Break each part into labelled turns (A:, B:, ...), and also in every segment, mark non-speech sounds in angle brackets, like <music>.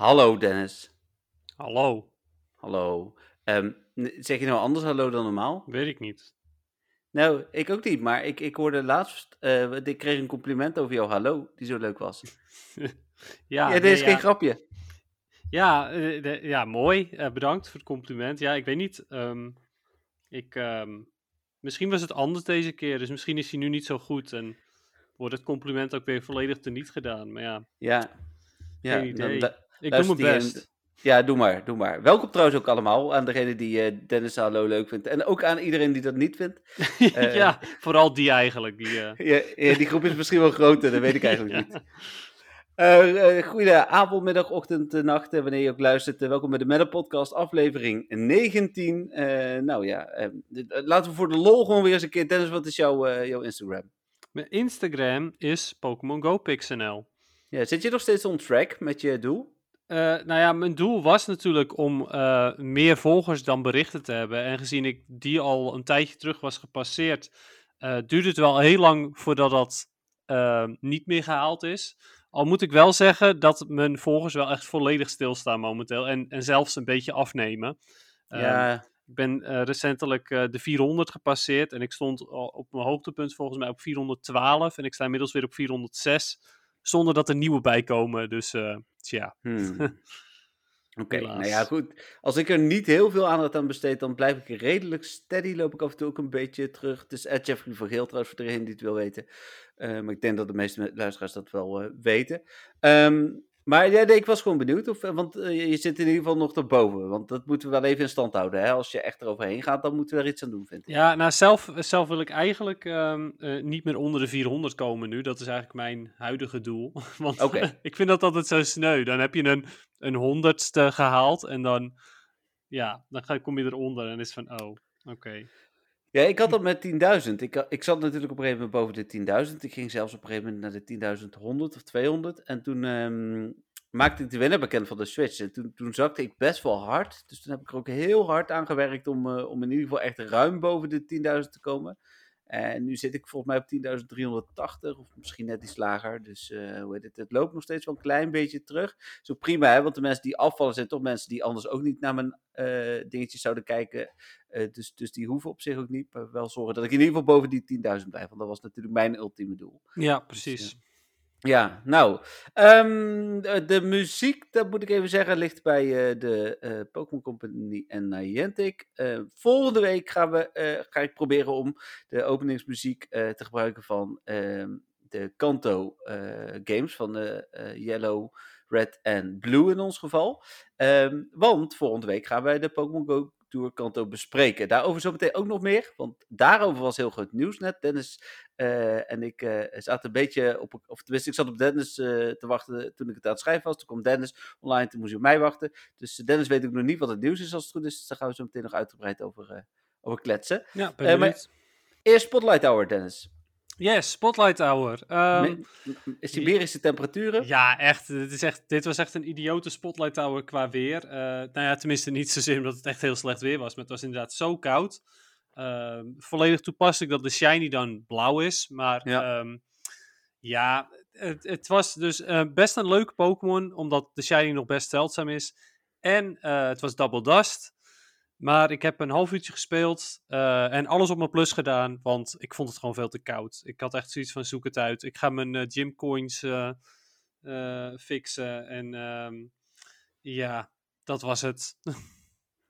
A: Hallo Dennis.
B: Hallo,
A: Hallo. Ehm, zeg je nou anders hallo dan normaal?
B: weet ik niet.
A: Nou, ik ook niet, maar ik, ik hoorde laatst, eh, ik kreeg een compliment over jouw hallo, die zo leuk was. <laughs>
B: Ja,
A: Ja, dit
B: nee,
A: is geen grapje.
B: Ja, eh, de- ja mooi. Eh, bedankt voor het compliment. Ja, ik weet niet. ehm, ik, ehm, misschien was het anders deze keer, dus misschien is hij nu niet zo goed en wordt het compliment ook weer volledig teniet gedaan. Maar ja,
A: Ja. ja
B: Geen
A: dan
B: idee. Ik doe mijn best.
A: Ja, doe maar, doe maar. Welkom trouwens ook allemaal aan degene die eh, Dennis hallo leuk vindt. En ook aan iedereen die dat niet vindt. <laughs> Eh.
B: ja, vooral die eigenlijk. Die, eh,
A: Ja, ja, die groep is misschien wel groter, dat weet ik <laughs> eigenlijk
B: ja.
A: niet. Eh goede avond, middag, ochtend, nacht, wanneer je ook luistert. Welkom bij de Meta Podcast, aflevering 19. Eh, nou ja, eh, dit- eh, laten we voor de lol gewoon weer eens een keer. Dennis, wat is jouw, jouw Instagram?
B: Mijn Instagram is Pokémon Go Pixnl.
A: Ja, zit je nog steeds on track met je doel?
B: Eh, nou ja, mijn doel was natuurlijk om eh, meer volgers dan berichten te hebben. En gezien ik die al een tijdje terug was gepasseerd, eh duurde het wel heel lang voordat dat niet meer gehaald is. Al moet ik wel zeggen dat mijn volgers wel echt volledig stilstaan momenteel. En, en zelfs een beetje afnemen. Ehm,
A: ja,
B: Ik ben recentelijk de 400 gepasseerd. En ik stond op mijn hoogtepunt volgens mij op 412. En ik sta inmiddels weer op 406. Zonder dat er nieuwe bij komen. Dus eh, tja.
A: hmm. <laughs> Oké, nou ja, goed. Als ik er niet heel veel aandacht aan besteed, dan blijf ik redelijk steady. Loop ik af en toe ook een beetje terug. Het is Ed Jeffrey van Geel trouwens, voor degene die het wil weten. Eh, maar ik denk dat de meeste me- luisteraars dat wel eh, weten. Ehm, maar ja, nee, ik was gewoon benieuwd. Of, eh, want eh, je zit in ieder geval nog erboven. Want dat moeten we wel even in stand houden. Hè? Als je echt eroverheen gaat, dan moeten we er iets aan doen, vind ik.
B: Ja, nou zelf, zelf wil ik eigenlijk ehm, eh, niet meer onder de 400 komen nu. Dat is eigenlijk mijn huidige doel. <laughs> Want <laughs> ik vind dat altijd zo sneu. Dan heb je een, een honderdste gehaald en dan, ja, dan ga, kom je eronder en is van, oh, oké.
A: Ja, ik had dat met 10.000. Ik, ik zat natuurlijk op een gegeven moment boven de 10.000. Ik ging zelfs op een gegeven moment naar de 10.100 of 200. En toen ehm, maakte ik de winnaar bekend van de Switch. En toen, toen zakte ik best wel hard. Dus toen heb ik er ook heel hard aan gewerkt om, eh, om in ieder geval echt ruim boven de 10.000 te komen. En nu zit ik volgens mij op 10.380 of misschien net iets lager. Dus eh, hoe heet het? het loopt nog steeds wel een klein beetje terug. Ook prima, hè? want de mensen die afvallen zijn toch mensen die anders ook niet naar mijn eh, dingetjes zouden kijken. Eh, dus, dus die hoeven op zich ook niet. Maar wel zorgen dat ik in ieder geval boven die 10.000 blijf. Want dat was natuurlijk mijn ultieme doel.
B: Ja, precies.
A: Ja, nou. ehm, de, muziek, dat moet ik even zeggen, ligt bij eh, de eh, Pokémon Company en Niantic. Eh, volgende week gaan we, ga ik proberen om de openingsmuziek te gebruiken van ehm, de Kanto games. Van de Yellow, Red en Blue in ons geval. Ehm, want volgende week gaan wij de Pokémon Tour Kanto bespreken. Daarover zometeen ook nog meer, want daarover was heel goed nieuws net. Dennis eh, en ik eh, zaten een beetje op, of tenminste ik zat op Dennis eh, te wachten toen ik het aan het schrijven was. Toen kwam Dennis online, toen moest hij op mij wachten. Dus Dennis weet ook nog niet wat het nieuws is als het goed is. Dus daar gaan we zo meteen nog uitgebreid over, over kletsen.
B: Ja,
A: maar-. Eerst Spotlight Hour, Dennis.
B: Yes, Spotlight Hour. Ehm,
A: Me- m- Siberische temperaturen.
B: Ja, echt. Dit, is echt. dit was echt een idiote Spotlight Tower qua weer. Eh, nou ja, tenminste niet zozeer omdat het echt heel slecht weer was. Maar het was inderdaad zo koud. Ehm, volledig toepasselijk dat de shiny dan blauw is. Maar
A: Ja.
B: ja, ja het, het was dus eh, best een leuke Pokémon. Omdat de shiny nog best zeldzaam is. En eh, het was Double Dust. Maar ik heb een half uurtje gespeeld eh, en alles op mijn plus gedaan, want ik vond het gewoon veel te koud. Ik had echt zoiets van zoek het uit. Ik ga mijn eh, gym coins eh, fixen en ehm, ja, dat was het. <laughs>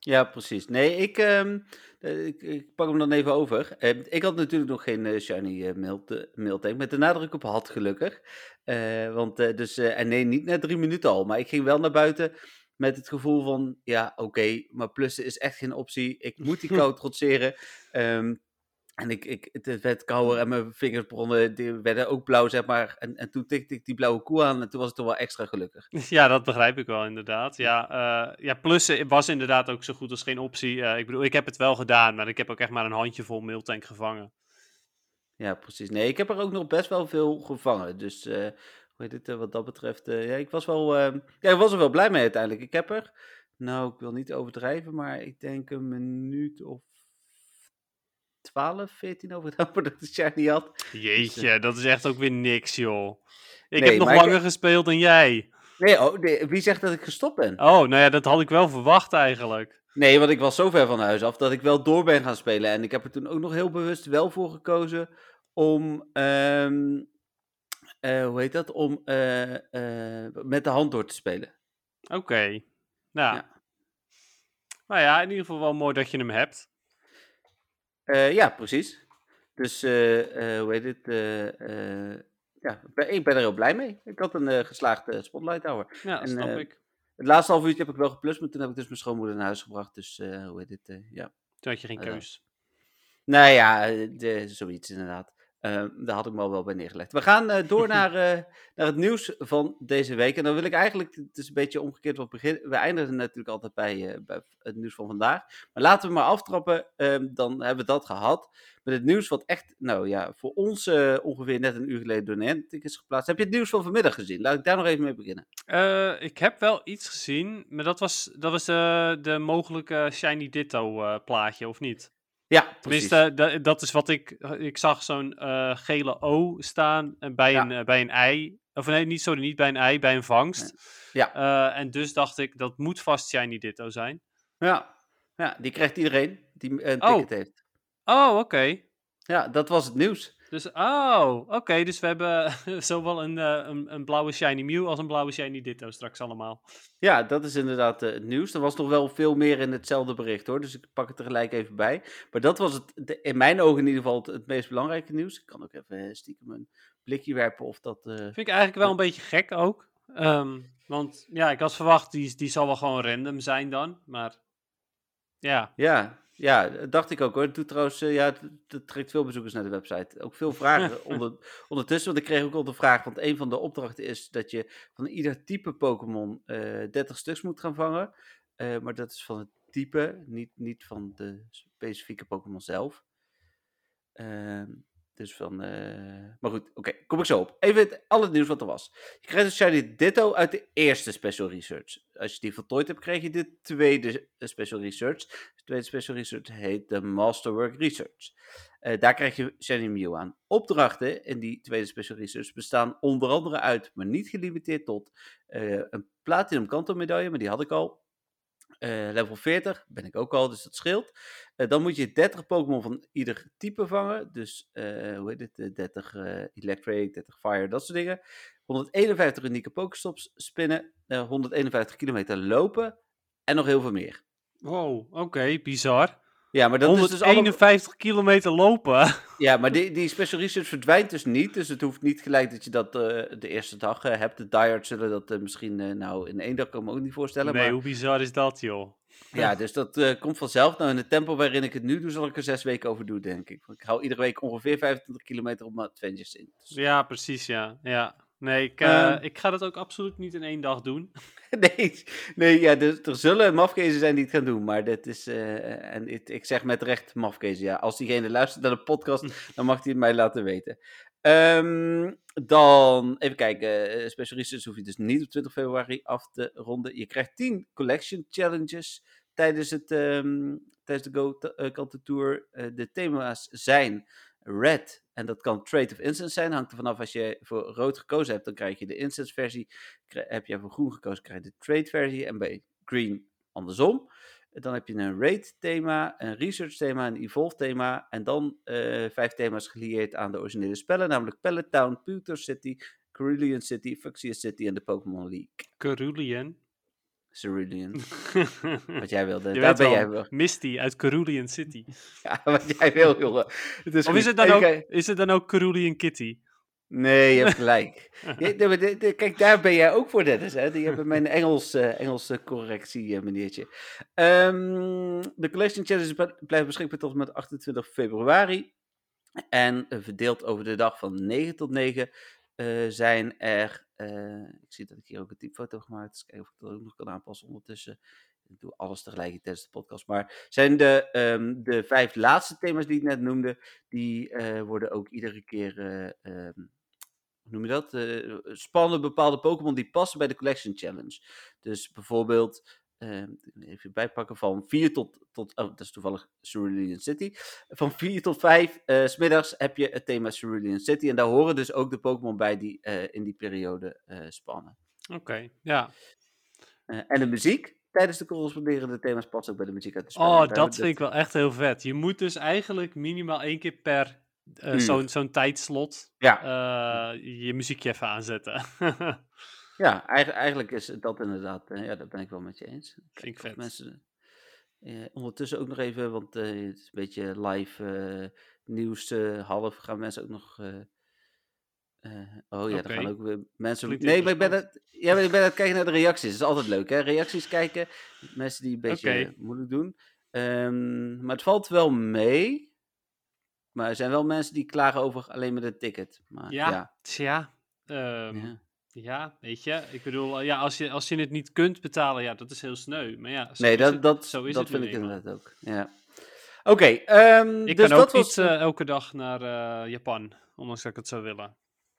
A: Ja, precies. Nee, ik, ehm, eh, ik, ik pak hem dan even over. Eh, ik had natuurlijk nog geen shiny mail- mailtank, met de nadruk op had gelukkig. Want, dus, en nee, niet na drie minuten al, maar ik ging wel naar buiten met het gevoel van, ja, oké, maar plussen is echt geen optie. Ik moet die <laughs> kou trotseren. Ehm, en ik, ik, het- werd kouder en mijn vingers begonnen, die werden ook blauw, zeg maar. En, en toen tikte ik die blauwe koe aan en toen was het toch wel extra gelukkig. <laughs>
B: ja, dat begrijp ik wel inderdaad. Ja, eh, ja, plussen was inderdaad ook zo goed als geen optie. Eh, ik bedoel, ik heb het wel gedaan, maar ik heb ook echt maar een handjevol mailtank gevangen.
A: Ja, precies. Nee, ik heb er ook nog best wel veel gevangen. Dus eh, heet het, eh, wat dat betreft, eh, ja, ik was wel, eh, ja, ik was er wel blij mee uiteindelijk. Ik heb er, nou, ik wil niet overdrijven, maar ik denk een minuut of 12, 14 over gedaan voordat ik de <laughs> shiny had.
B: Jeetje, dat is echt ook weer niks, joh. Ik
A: Nee,
B: heb nog
A: ik-
B: langer gespeeld dan jij.
A: Nee, oh, nee, wie zegt dat ik gestopt ben?
B: Oh, nou ja, dat had ik wel verwacht eigenlijk.
A: Nee, want ik was zo ver van huis af dat ik wel door ben gaan spelen. En ik heb er toen ook nog heel bewust wel voor gekozen om, ehm, eh, hoe heet dat, om eh, eh, met de hand door te spelen.
B: Oké. Nou.
A: Ja.
B: Nou ja, in ieder geval wel mooi dat je hem hebt.
A: Ja, precies. Dus, hoe heet het, ja, ik ben- ik ben er heel blij mee. Ik had een geslaagde Spotlight Hour.
B: Ja,
A: En,
B: snap ik.
A: Het laatste half uurtje heb ik wel geplust, maar toen heb ik dus mijn schoonmoeder naar huis gebracht. Dus, hoe heet het, eh, ja.
B: Toen had je geen keus.
A: Nou ja, de, zoiets inderdaad. Eh, daar had ik me al wel bij neergelegd. We gaan eh, door <laughs> naar, eh, naar het nieuws van deze week. En dan wil ik eigenlijk, het is een beetje omgekeerd wat begin. We eindigen natuurlijk altijd bij, eh, bij het nieuws van vandaag. Maar laten we maar aftrappen, ehm, dan hebben we dat gehad. Met het nieuws wat echt, nou ja, voor ons ongeveer net een uur geleden door Niantic is geplaatst. Heb je het nieuws van vanmiddag gezien? Laat ik daar nog even mee beginnen.
B: Ik heb wel iets gezien, maar dat was, dat was de mogelijke Shiny Ditto plaatje, of niet?
A: Ja, precies.
B: Tenminste, da- dat is wat ik... Ik zag zo'n eh, gele O staan eh, bij,
A: Ja.
B: een, eh, bij een ei. Of nee, niet, sorry, niet bij een ei, bij een vangst.
A: Ja.
B: En dus dacht ik, dat moet vast Shiny Ditto zijn.
A: Ja. ja, die krijgt iedereen die een
B: Oh.
A: ticket heeft.
B: Oh, oké.
A: Ja, dat was het nieuws.
B: Dus, oh, oké. Dus we hebben <laughs> zowel een, eh, een, een blauwe Shiny Mew als een blauwe Shiny Ditto straks allemaal.
A: Ja, dat is inderdaad eh, het nieuws. Er was nog wel veel meer in hetzelfde bericht hoor, dus ik pak het er gelijk even bij. Maar dat was het, de- in mijn ogen in ieder geval het, het meest belangrijke nieuws. Ik kan ook even eh, stiekem een blikje werpen of dat...
B: Vind ik eigenlijk wel een beetje gek ook. Ehm, want ja, ik had verwacht, die, die zal wel gewoon random zijn dan. Maar ja,
A: Ja, ja, dat dacht ik ook hoor. Doet trouwens, eh, ja, het trekt veel bezoekers naar de website. Ook veel vragen <laughs> onder, ondertussen, want ik kreeg ook al de vraag, want een van de opdrachten is dat je van ieder type Pokémon eh 30 stuks moet gaan vangen. Eh, maar dat is van het type, niet, niet van de specifieke Pokémon zelf. Ehm, dus van, eh, maar goed, oké, kom ik zo op. Even het, al het nieuws wat er was. Je krijgt een Shiny Ditto uit de eerste Special Research. Als je die voltooid hebt, krijg je de tweede eh, Special Research. De tweede Special Research heet de Masterwork Research. Eh, daar krijg je Shiny Mew aan. Opdrachten in die tweede Special Research bestaan onder andere uit, maar niet gelimiteerd tot, een Platinum Kanto medaille, maar die had ik al. Eh, level 40 ben ik ook al, dus dat scheelt. Eh, dan moet je 30 Pokémon van ieder type vangen. Dus, eh, hoe heet het? eh, 30 eh, Electric, 30 Fire, dat soort dingen. 151 unieke Pokestops spinnen. eh, 151 kilometer lopen. En nog heel veel meer.
B: wow, oké, bizar.
A: Ja, maar dat is dus.
B: 151 kilometer lopen.
A: Ja, maar die, die special research verdwijnt dus niet. Dus het hoeft niet gelijk dat je dat eh, de eerste dag eh, hebt. De diehards zullen dat eh, misschien nou in één dag kan ik me ook niet voorstellen.
B: nee,
A: maar
B: hoe bizar is dat, joh?
A: ja, dus dat komt vanzelf. Nou, in het tempo waarin ik het nu doe, zal ik er zes weken over doen, denk ik. Want ik hou iedere week ongeveer 25 kilometer op mijn adventures in. Dus-
B: Ja, precies, ja. ja. Nee, ik, eh,
A: Ehm.
B: ik ga dat ook absoluut niet in één dag doen. <laughs>
A: nee, nee ja, dus, er zullen mafkezen zijn die het gaan doen. Maar dat is, eh, en ik, ik zeg met recht mafkezen, ja. Als diegene luistert naar de podcast, <laughs> dan mag hij het mij laten weten. Ehm, dan, even kijken, eh, Special Research hoef je dus niet op 20 februari af te ronden. Je krijgt 10 collection challenges tijdens, het, ehm, tijdens de Go uh, Kanto Tour. Eh, de thema's zijn Red, en dat kan Trade of Instance zijn. Hangt er vanaf als je voor rood gekozen hebt, dan krijg je de Instance versie. Heb je voor groen gekozen, krijg je de Trade versie. En bij Green andersom. Dan heb je een raid thema, een research thema, een evolve thema. En dan eh, vijf thema's gelieerd aan de originele spellen. Namelijk Pallet Town, Pewter City, Cerulean City, Fuchsia City en de Pokémon League.
B: Cerulean.
A: Cerulean, <laughs> wat jij wilde.
B: Je
A: Daar ben
B: wel,
A: jij wel.
B: Misty uit Cerulean City. <laughs>
A: Ja, wat jij wil, jongen. Het is
B: Of is het dan ook, is het dan ook Cerulean Kitty?
A: Nee, je hebt gelijk. <laughs> Kijk, daar ben jij ook voor, Dennis. Hè? Die hebben mijn Engels, eh, Engelse correctie, eh, meneertje. Ehm, de Collection Challenge blijft beschikbaar tot en met 28 februari. En eh, verdeeld over de dag van 9 tot 9 eh, zijn er... eh, ik zie dat ik hier ook een typfoto heb gemaakt. Dus kijken of ik dat ook nog kan aanpassen ondertussen. Ik doe alles tegelijk tijdens de podcast. Maar zijn de, ehm, de vijf laatste thema's die ik net noemde... die eh, worden ook iedere keer... eh, ehm, hoe noem je dat? eh, spannen bepaalde Pokémon die passen bij de Collection Challenge. Dus bijvoorbeeld, eh, even bijpakken, van 4 tot, tot oh, dat is toevallig Cerulean City. Van 4 tot 5 eh, s smiddags heb je het thema Cerulean City. En daar horen dus ook de Pokémon bij die eh, in die periode eh, spannen.
B: Oké, ja.
A: Eh, en de muziek tijdens de corresponderende thema's past ook bij de muziek uit de spellen.
B: Oh, dat vind ik wel echt heel vet. Je moet dus eigenlijk minimaal één keer per eh, zo'n zo'n tijdslot
A: Ja,
B: eh, je muziekje even aanzetten. <laughs>
A: ja eigenlijk, is dat inderdaad, eh, ja, daar ben ik wel met je eens.
B: Vind ik vet.
A: Mensen, eh, ondertussen ook nog even, want eh, het is een beetje live eh, nieuws, eh, half gaan mensen ook nog... eh, oh ja, er gaan ook weer mensen...
B: Klinkt
A: nee, maar ik ben, het, ja, ik ben het kijken naar de reacties. Dat is altijd leuk, hè? Reacties kijken. Mensen die een beetje eh, moeilijk doen. Ehm, maar het valt wel mee. Maar er zijn wel mensen die klagen over alleen met een ticket. Maar
B: Ja,
A: ja,
B: tja. ehm,
A: ja.
B: Ja. weet je. Ik bedoel, eh, ja, als, je, als je het niet kunt betalen, ja, dat is heel sneu. Maar ja, zo
A: Nee,
B: is
A: dat,
B: het,
A: dat,
B: zo is
A: dat
B: het
A: vind ik
B: eenmaal.
A: inderdaad ook. Ja. Oké, ehm,
B: Ik
A: dus
B: kan
A: dat
B: ook
A: was...
B: niet eh, elke dag naar eh, Japan, ondanks dat ik het zou willen.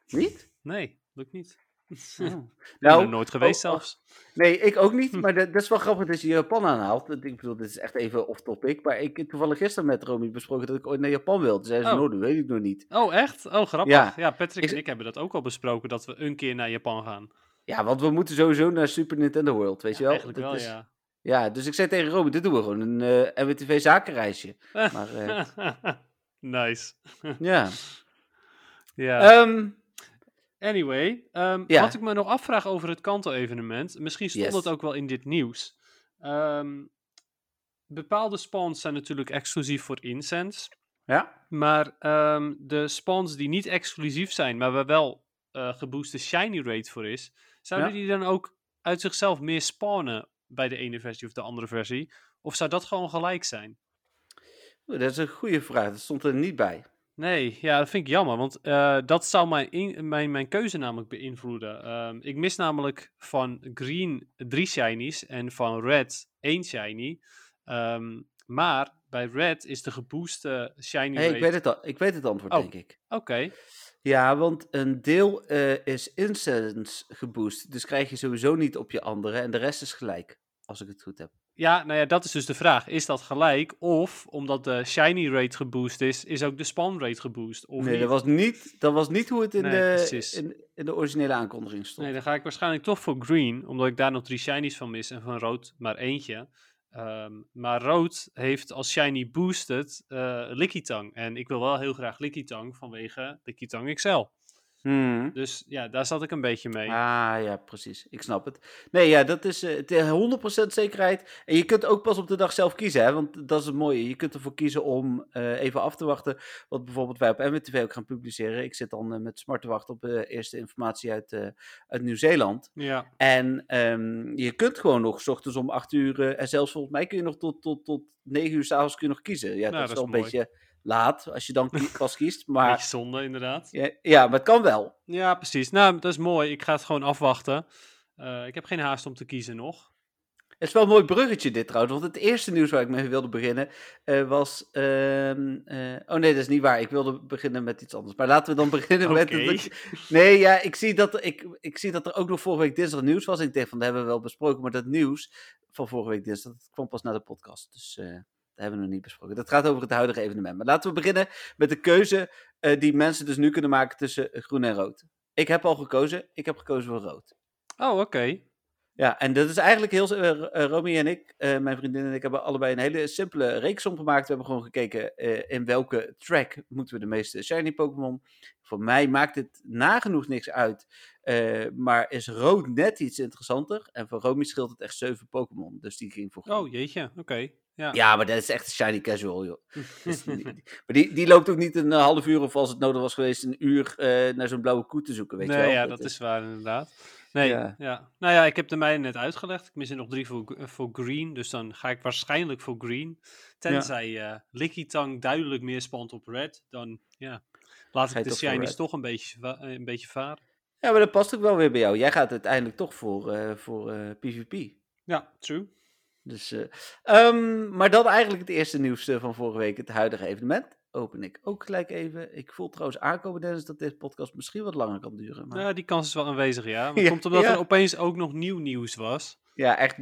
A: Niet?
B: Nee, lukt niet.
A: Oh.
B: Ik ben
A: Nou,
B: er nooit geweest zelfs.
A: Nee, ik ook niet.
B: Hm.
A: Maar dat, dat is wel grappig dat je Japan aanhaalt. Want Ik bedoel, dit is echt even off-topic. Maar ik heb toevallig gisteren met Romy besproken dat ik ooit naar Japan wil. Toen zei ze,
B: Oh.
A: nou, dat weet ik nog niet.
B: Oh, echt? Oh, grappig.
A: Ja.
B: Ja, Patrick en ik hebben dat ook al besproken, dat we een keer naar Japan gaan.
A: Ja, want we moeten sowieso naar Super Nintendo World, weet je wel?
B: Eigenlijk
A: Dat
B: wel,
A: is-
B: ja.
A: Ja, dus ik zei tegen Romy, dit doen we gewoon een eh MWTV zakenreisje. <laughs> Maar, eh,
B: nice.
A: ja. <laughs>
B: Ja.
A: Ehm,
B: Anyway, ehm,
A: Ja.
B: wat ik me nog afvraag over het Kanto-evenement, misschien stond
A: Yes.
B: het ook wel in dit nieuws. Ehm, bepaalde spawns zijn natuurlijk exclusief voor Incense,
A: ja.
B: maar ehm, de spawns die niet exclusief zijn, maar waar wel eh gebooste shiny rate voor is, zouden
A: Ja.
B: die dan ook uit zichzelf meer spawnen bij de ene versie of de andere versie? Of zou dat gewoon gelijk zijn?
A: Dat is een goede vraag, dat stond er niet bij.
B: Nee, ja, dat vind ik jammer, want eh, dat zou mijn, in- mijn, mijn keuze namelijk beïnvloeden. Ehm, ik mis namelijk van Green drie shinies en van Red één shiny. Ehm, maar bij Red is de gebooste shiny
A: Hey, ik, weet het al, ik weet het antwoord,
B: Oh.
A: denk ik.
B: Oké,
A: Ja, want een deel eh, is incense geboost. Dus krijg je sowieso niet op je andere. En de rest is gelijk, als ik het goed heb.
B: Ja, nou ja, dat is dus de vraag. Is dat gelijk? Of, omdat de shiny rate geboost is, is ook de spawn rate geboost? Of
A: nee,
B: niet?
A: dat was, niet, dat was niet hoe het in,
B: Nee,
A: de, in, in de originele aankondiging stond.
B: Nee, dan ga ik waarschijnlijk toch voor green, omdat ik daar nog drie shinies van mis en van rood maar eentje. Ehm, maar rood heeft als shiny boosted eh Lickitung. En ik wil wel heel graag Lickitung vanwege Lickitung XL.
A: Hmm.
B: Dus ja, daar zat ik een beetje mee.
A: Ah, ja, precies. Ik snap het. Nee, ja, dat is eh, het is 100% zekerheid. En je kunt ook pas op de dag zelf kiezen, hè? Want dat is het mooie. Je kunt ervoor kiezen om eh, even af te wachten. Wat bijvoorbeeld wij op MWTV ook gaan publiceren. Ik zit dan eh, met smart te wachten op eerste informatie uit, eh, uit Nieuw-Zeeland.
B: Ja,
A: En ehm, je kunt gewoon nog 's ochtends om 8 uur. eh, en zelfs volgens mij kun je nog tot, tot, tot 9 uur s'avonds kun je nog kiezen. Ja,
B: Nou,
A: dat is wel een
B: mooi.
A: beetje laat als je dan <laughs> pas kiest. Maar
B: beetje zonde inderdaad.
A: ja, ja, maar het kan wel.
B: Ja, precies. Nou, dat is mooi. Ik ga het gewoon afwachten. Eh, ik heb geen haast om te kiezen nog.
A: Het is wel een mooi bruggetje dit trouwens, want het eerste nieuws waar ik mee wilde beginnen eh, was... ehm, eh, oh nee, dat is niet waar. Ik wilde beginnen met iets anders. Maar laten we dan beginnen <laughs> met... Het- Nee, ja, ik zie, dat er, ik, ik zie dat er ook nog vorige week dinsdag nieuws was. En ik denk van, dat hebben we wel besproken. Maar dat nieuws van vorige week dinsdag, dat kwam pas naar de podcast. Dus hebben we nog niet besproken. Dat gaat over het huidige evenement. Maar laten we beginnen met de keuze eh, die mensen dus nu kunnen maken tussen groen en rood. Ik heb al gekozen. Ik heb gekozen voor rood.
B: Oh, oké.
A: Ja, en dat is eigenlijk heel... eh, Romy en ik, mijn vriendin en ik, hebben allebei een hele simpele reeksom gemaakt. We hebben gewoon gekeken in welke track moeten we de meeste shiny Pokémon. Voor mij maakt het nagenoeg niks uit. maar is rood net iets interessanter. En voor Romy scheelt het echt zeven Pokémon. Dus die ging voor groen.
B: Oh, jeetje. Oké. Ja.
A: Ja, maar dat is echt shiny casual, joh. <laughs> Dus maar die, die loopt ook niet een eh, half uur of als het nodig was geweest een uur eh, naar zo'n blauwe koe te zoeken, weet
B: nee,
A: je wel.
B: ja, dat is waar inderdaad. Nee,
A: Ja.
B: ja. Nou ja, ik heb de mijne net uitgelegd. Ik mis er nog drie voor, voor green, dus dan ga ik waarschijnlijk voor green. Tenzij eh Lickitung duidelijk meer spant op red, dan ja, laat
A: Ga
B: ik de shinies toch een beetje, een beetje varen.
A: Ja, maar dat past ook wel weer bij jou. Jij gaat uiteindelijk toch voor, voor PvP.
B: Ja, true.
A: Dus, eh, ehm, maar dan eigenlijk het eerste nieuws van vorige week, het huidige evenement. Open ik ook gelijk even. Ik voel trouwens aankomen, Dennis, dat deze podcast misschien wat langer kan duren. Maar...
B: Ja, die kans is wel aanwezig, ja. Maar <laughs>
A: Ja,
B: komt omdat
A: ja.
B: er opeens ook nog nieuw nieuws was.
A: Ja, echt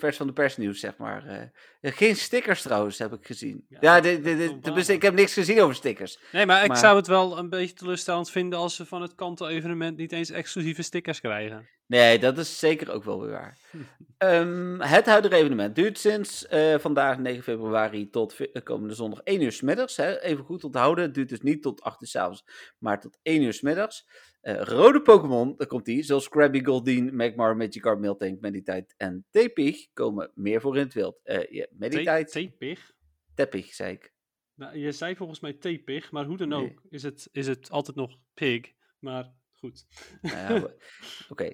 A: vers van de persnieuws, zeg maar. eh. Geen stickers trouwens, heb ik gezien.
B: Ja,
A: de, de, de- ik heb niks gezien over stickers.
B: Nee, maar ik
A: Maar-
B: zou het wel een beetje teleurstellend vinden als ze van het Kanto-evenement niet eens exclusieve stickers krijgen.
A: Nee, dat is zeker ook wel weer waar. <laughs> Ehm, het huidige evenement duurt sinds eh, vandaag 9 februari tot eh, komende zondag 1 uur 's middags. Hè. Even goed onthouden, het duurt dus niet tot 8 uur 's avonds, maar tot 1 uur 's middags. Eh, rode Pokémon, daar komt die, zoals Krabby, Goldeen, Magmar, Magikarp, Miltank, Meditite en Tepig komen meer voor in het wild. Eh ja, Meditite,
B: Tepig?
A: Tepig, zei ik.
B: Nou, je zei volgens mij tepig, maar hoe dan
A: Nee.
B: ook is het, is het altijd nog pig. Maar goed.
A: Nou <laughs> Oké,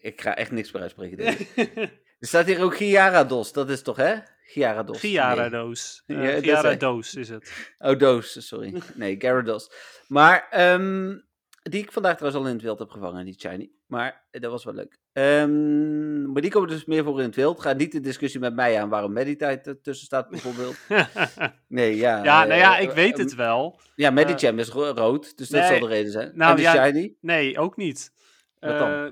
A: ik ga echt niks meer uitspreken. denk ik. <laughs> Er staat hier ook Gyarados, dat is toch hè? Gyarados.
B: Gyarados. Uh,
A: dat
B: Gyarados is het.
A: Oh, doos, sorry. <laughs> Nee, Gyarados. Maar, ehm, die ik vandaag trouwens al in het wild heb gevangen, die shiny. Maar eh, dat was wel leuk. Ehm, maar die komen dus meer voor in het wild. Ga niet de discussie met mij aan waarom Meditite ertussen staat, bijvoorbeeld. <laughs> Nee, ja.
B: ja, nou ja,
A: eh,
B: ik weet
A: eh,
B: het wel.
A: Ja, Medicham is ro- rood, dus dat zal de reden zijn.
B: nou
A: en de
B: ja,
A: shiny?
B: Nee, ook niet.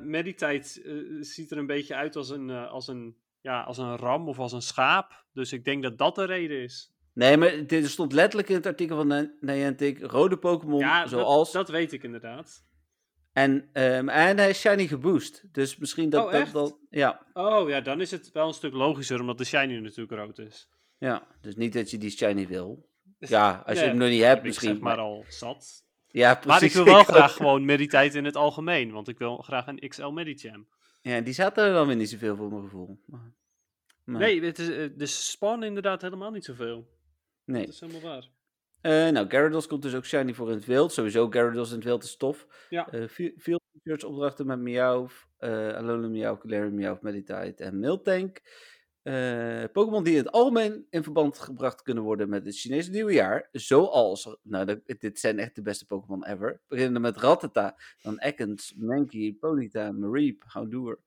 B: Meditite eh, ziet er een beetje uit als een, als, een, ja, als een ram of als een schaap. Dus ik denk dat dat de reden is.
A: Nee, maar dit stond letterlijk in het artikel van Ni- Niantic. Rode Pokémon,
B: ja,
A: zoals...
B: dat, dat weet ik inderdaad.
A: En, ehm, en hij is shiny geboost. Dus misschien dat...
B: Oh,
A: dat, ja,
B: Oh ja, dan is het wel een stuk logischer, omdat de shiny natuurlijk rood is.
A: ja, dus niet dat je die shiny wil. Ja, als je hem nog niet
B: Heb
A: hebt
B: ik
A: misschien.
B: zeg maar al zat.
A: Ja, precies.
B: Maar ik wil wel graag gewoon Meditite in het algemeen, want ik wil graag een XL Medicham.
A: Ja, die zaten er dan weer niet zoveel voor mijn gevoel. Maar, maar-
B: Nee, het is, eh, de spawn inderdaad helemaal niet zoveel.
A: Nee.
B: Dat is helemaal waar.
A: Eh, nou, Gyarados komt dus ook shiny voor in het wild. Sowieso, Gyarados in het wild is tof.
B: Ja.
A: Eh, vi- veel opdrachten met Meowth, uh, Alolan Meowth, Galarian Meowth, Meditite en Miltank. Eh, Pokémon die in het algemeen in verband gebracht kunnen worden met het Chinese nieuwjaar. Zoals, nou, dit zijn echt de beste Pokémon ever. Beginnen met Rattata, dan Ekans, Mankey, Ponyta, Mareep, Houndour.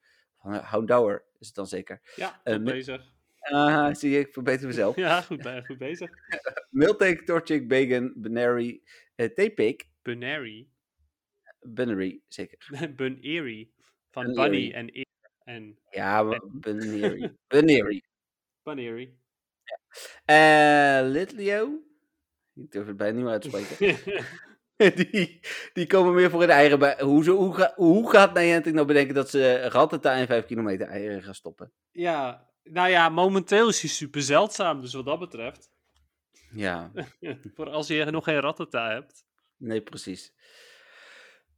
A: Houndour is het dan zeker.
B: Ja,
A: Eh, mi-
B: bezig.
A: Ah, zie je, ik verbeter mezelf. <laughs>
B: Ja, goed, be- goed bezig.
A: Miltank, Torchic, Bacon, Benary, uh, Tepig,
B: Bunary.
A: Benary, zeker. <laughs>
B: Bunary. Van
A: Bunary.
B: Bunny en. En
A: Ja, maar Benary. <laughs>
B: Bunary.
A: Eh Litleo. Ik durf het bijna niet meer uit te spreken. die, die komen meer voor in de eieren. Bij, hoe, hoe, hoe gaat Niantic nou bedenken dat ze Rattata in 5 kilometer eieren gaan stoppen?
B: ja, nou ja, momenteel is hij super zeldzaam, dus wat dat betreft.
A: Ja, <laughs>
B: Voor als je nog geen Rattata hebt.
A: nee, precies.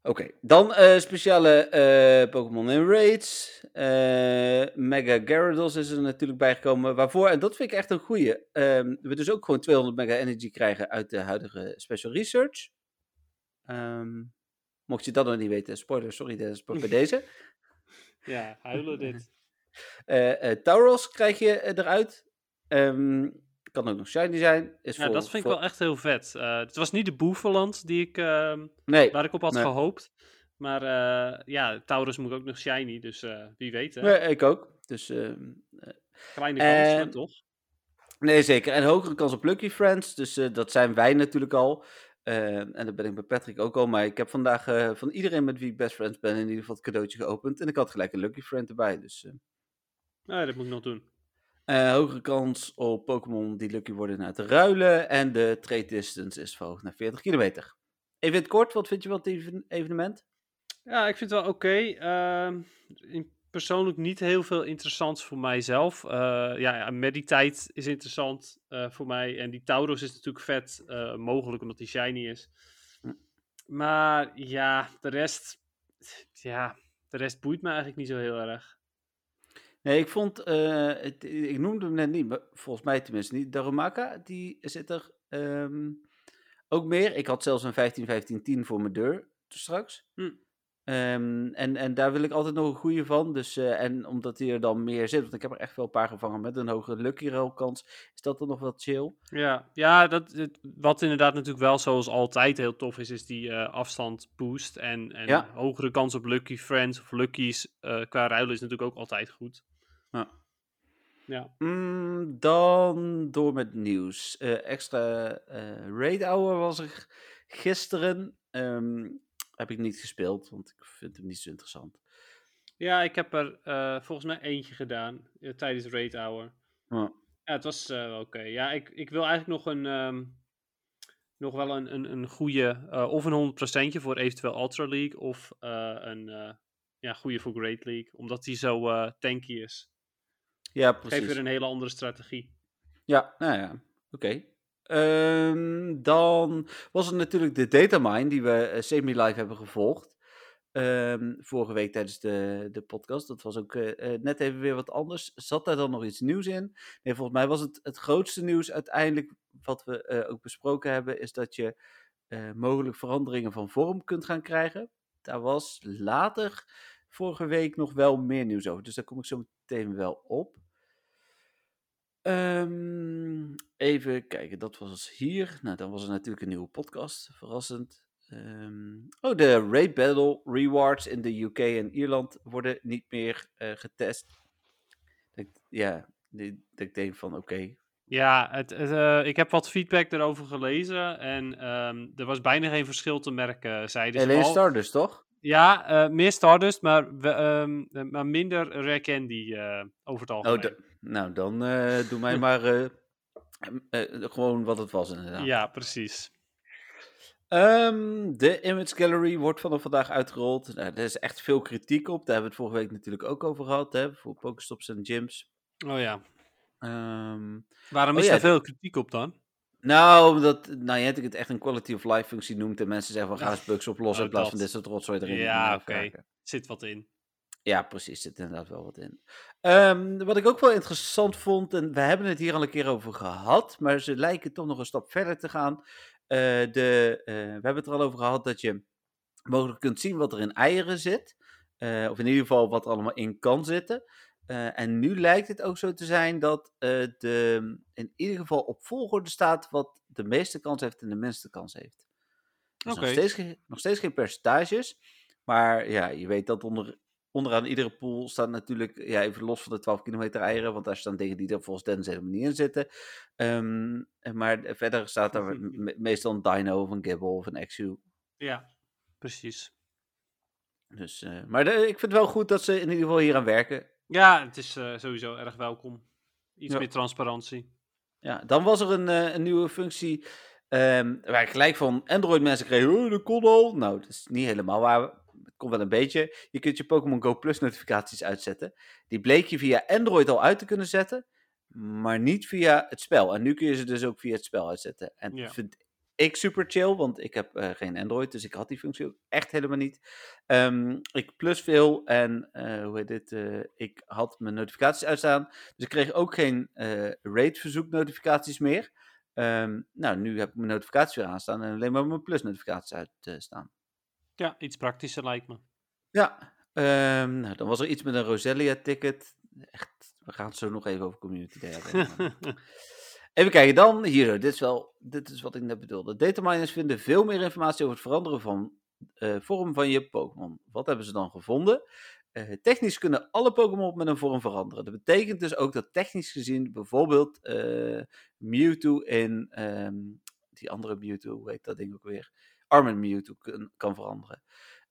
A: Oké, dan eh, speciale eh, Pokémon in Raids. Eh, Mega Gyarados is er natuurlijk bijgekomen. Waarvoor, en dat vind ik echt een goeie, ehm, we dus ook gewoon 200 Mega Energy krijgen uit de huidige Special Research. Ehm, mocht je dat nog niet weten, spoiler, sorry, dat is bij <laughs> deze.
B: Ja, huilen dit.
A: Eh, eh, Tauros krijg je eh, eruit. Ehm, kan ook nog shiny zijn. Is
B: Ja,
A: voor,
B: dat vind ik wel echt heel vet. Het was niet de Boeveland die ik, ehm,
A: Nee,
B: waar ik op had
A: nee.
B: gehoopt. Maar eh, ja, Taurus moet ook nog shiny, dus wie weet hè.
A: nee, ik ook. Dus, ehm,
B: Kleine kans,
A: En-
B: toch.
A: nee, zeker. En hogere kans op Lucky Friends. Dus dat zijn wij natuurlijk al. En dat ben ik bij Patrick ook al. Maar ik heb vandaag van iedereen met wie ik best friends ben in ieder geval het cadeautje geopend. En ik had gelijk een Lucky Friend erbij. Dus
B: Nee, dat moet ik nog doen.
A: eh, hogere kans op Pokémon die lucky worden na te ruilen. En de trade distance is verhoogd naar 40 kilometer. Even in het kort, wat vind je van het even- evenement?
B: Ja, ik vind het wel oké. Ehm, persoonlijk niet heel veel interessants voor mijzelf. Eh ja, Meditite is interessant eh, voor mij. En die Tauros is natuurlijk vet. mogelijk omdat die shiny is.
A: Hm.
B: Maar ja, de rest... Ja, de rest boeit me eigenlijk niet zo heel erg.
A: Nee, ik vond, eh, het, ik noemde hem net niet, maar volgens mij tenminste niet. Darumaka, die zit er ehm, ook meer. Ik had zelfs een 15, 15, 10 voor mijn deur straks.
B: Hm.
A: Ehm, en, en daar wil ik altijd nog een goede van. Dus, eh, en omdat hij er dan meer zit, want ik heb er echt wel een paar gevangen met een hogere lucky roll kans, is dat dan nog wel chill.
B: Ja, ja dat, het- wat inderdaad natuurlijk wel zoals altijd heel tof is, is die eh, afstand boost. En, en
A: Ja.
B: hogere kans op lucky friends of luckies qua ruilen is natuurlijk ook altijd goed.
A: Ja.
B: Ja.
A: Mm, dan door met nieuws. Eh, extra eh raid hour was er gisteren. Ehm, heb ik niet gespeeld, want ik vind hem niet zo interessant.
B: Ja, ik heb er eh, volgens mij eentje gedaan tijdens Raid Hour.
A: Ja.
B: Ja, het was oké. Ja, ik, ik wil eigenlijk nog een ehm, nog wel een, een, een goede, of een 100% voor eventueel Ultra League, of een, ja, goede voor Great League. Omdat hij zo tanky is.
A: Ja, precies.
B: weer een hele andere strategie.
A: Ja, nou ja, oké. Ehm, dan was er natuurlijk de datamine die we eh, semi-live hebben gevolgd. Ehm, vorige week tijdens de, de podcast. Dat was ook eh, eh, net even weer wat anders. Zat daar dan nog iets nieuws in? Nee, volgens mij was het het grootste nieuws uiteindelijk wat we ook besproken hebben, is dat je eh, mogelijk veranderingen van vorm kunt gaan krijgen. Daar was later vorige week nog wel meer nieuws over. Dus daar kom ik zo meteen wel op. Ehm, even kijken, dat was hier. Nou, dan was er natuurlijk een nieuwe podcast, verrassend. Ehm, oh, de Raid Battle rewards in de UK en Ierland worden niet meer eh, getest. Dat ja, dat ik denk van oké.
B: Ja, het, het, eh, ik heb wat feedback erover gelezen. En ehm, er was bijna geen verschil te merken, zeiden ze.
A: Alleen
B: Behalve-
A: Stardust, toch?
B: Ja, eh, meer Stardust, maar, we- maar minder Rare Candy over het algemeen.
A: Oh, da- nou, dan eh, doe mij <laughs> maar eh, eh, gewoon wat het was inderdaad.
B: ja, precies.
A: Ehm, de Image Gallery wordt vanaf vandaag uitgerold. Nou, er is echt veel kritiek op. Daar hebben we het vorige week natuurlijk ook over gehad. Hè, voor Pokestops en gyms.
B: Oh ja.
A: Ehm,
B: Waarom
A: Oh
B: is
A: ja,
B: daar veel kritiek op dan?
A: nou, omdat Niantic het echt een quality of life functie noemt. En mensen zeggen van ga eens bugs oplossen
B: Oh,
A: in plaats van
B: dat.
A: dit soort rotzooi erin.
B: Ja, oké.
A: kraken.
B: Zit wat in.
A: Ja, precies. Zit inderdaad wel wat in. Ehm, wat ik ook wel interessant vond, en we hebben het hier al een keer over gehad, maar ze lijken toch nog een stap verder te gaan. Eh, de, eh, we hebben het er al over gehad dat je mogelijk kunt zien wat er in eieren zit. Eh, of in ieder geval wat er allemaal in kan zitten. En nu lijkt het ook zo te zijn dat de, in ieder geval op volgorde staat wat de meeste kans heeft en de minste kans heeft. Dus nog, steeds, geen- nog steeds geen percentages. Maar ja, je weet dat onder, onderaan iedere pool staat natuurlijk, ja, even los van de 12 kilometer eieren, want daar staan dingen die er volgens Dennis helemaal niet in zitten. Ehm, maar verder staat daar <laughs> me- meestal een Dino of een Gibble of een XU.
B: Ja, precies.
A: Dus, eh, maar de- ik vind het wel goed dat ze in ieder geval hier aan werken.
B: Ja, het is eh, sowieso erg welkom. Iets
A: Ja.
B: meer transparantie.
A: Ja, dan was er een, eh, een nieuwe functie ehm, waar ik gelijk van Android mensen kreeg, oh, dat kon al. Nou, dat is niet helemaal waar. Kon wel een beetje. Je kunt je Pokémon Go Plus notificaties uitzetten. Die bleek je via Android al uit te kunnen zetten, maar niet via het spel. En nu kun je ze dus ook via het spel uitzetten. En
B: Ja.
A: dat vind ik super chill, want ik heb eh, geen Android, dus ik had die functie ook echt helemaal niet. Ehm, ik plus veel en eh, hoe heet dit? eh, ik had mijn notificaties uitstaan. Dus ik kreeg ook geen raid verzoek notificaties meer. Ehm, nou, nu heb ik mijn notificaties weer aanstaan en alleen maar mijn plus notificaties uitstaan.
B: Ja, iets praktischer lijkt me.
A: Ja, ehm, nou, dan was er iets met een Roselia ticket. Echt, we gaan het zo nog even over Community Day hebben. <laughs> Even kijken, dan hier, dit is wel, dit is wat ik net bedoelde. Dataminers vinden veel meer informatie over het veranderen van eh, vorm van je Pokémon. Wat hebben ze dan gevonden? Eh, technisch kunnen alle Pokémon met een vorm veranderen. Dat betekent dus ook dat technisch gezien bijvoorbeeld eh, Mewtwo in ehm, die andere Mewtwo, hoe heet dat ding ook weer? Armen Mewtwo kun- kan veranderen.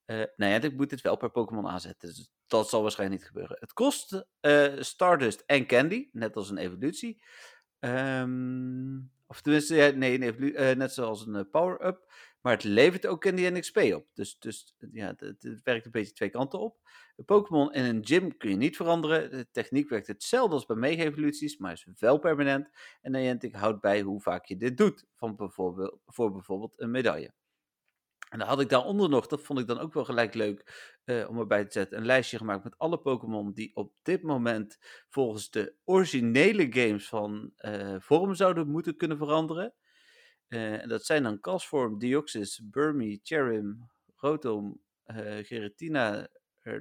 A: Eh nou ja, ik moet dit wel per Pokémon aanzetten. Dus dat zal waarschijnlijk niet gebeuren. Het kost eh, Stardust en Candy, net als een evolutie. Ehm, of tenminste, nee, een eh, net zoals een power-up. Maar het levert ook Candy en XP op. Dus, dus ja, het, werkt een beetje twee kanten op. De Pokémon in een gym kun je niet veranderen. De techniek werkt hetzelfde als bij mega-evoluties, maar is wel permanent. En Niantic houdt bij hoe vaak je dit doet, van bijvoorbeeld, voor bijvoorbeeld een medaille. En dan had ik daaronder nog, dat vond ik dan ook wel gelijk leuk eh, om erbij te zetten, een lijstje gemaakt met alle Pokémon die op dit moment volgens de originele games van eh, vorm zouden moeten kunnen veranderen. Eh, en dat zijn dan Castform, Deoxys, Burmy, Cherim, Rotom, Giratina,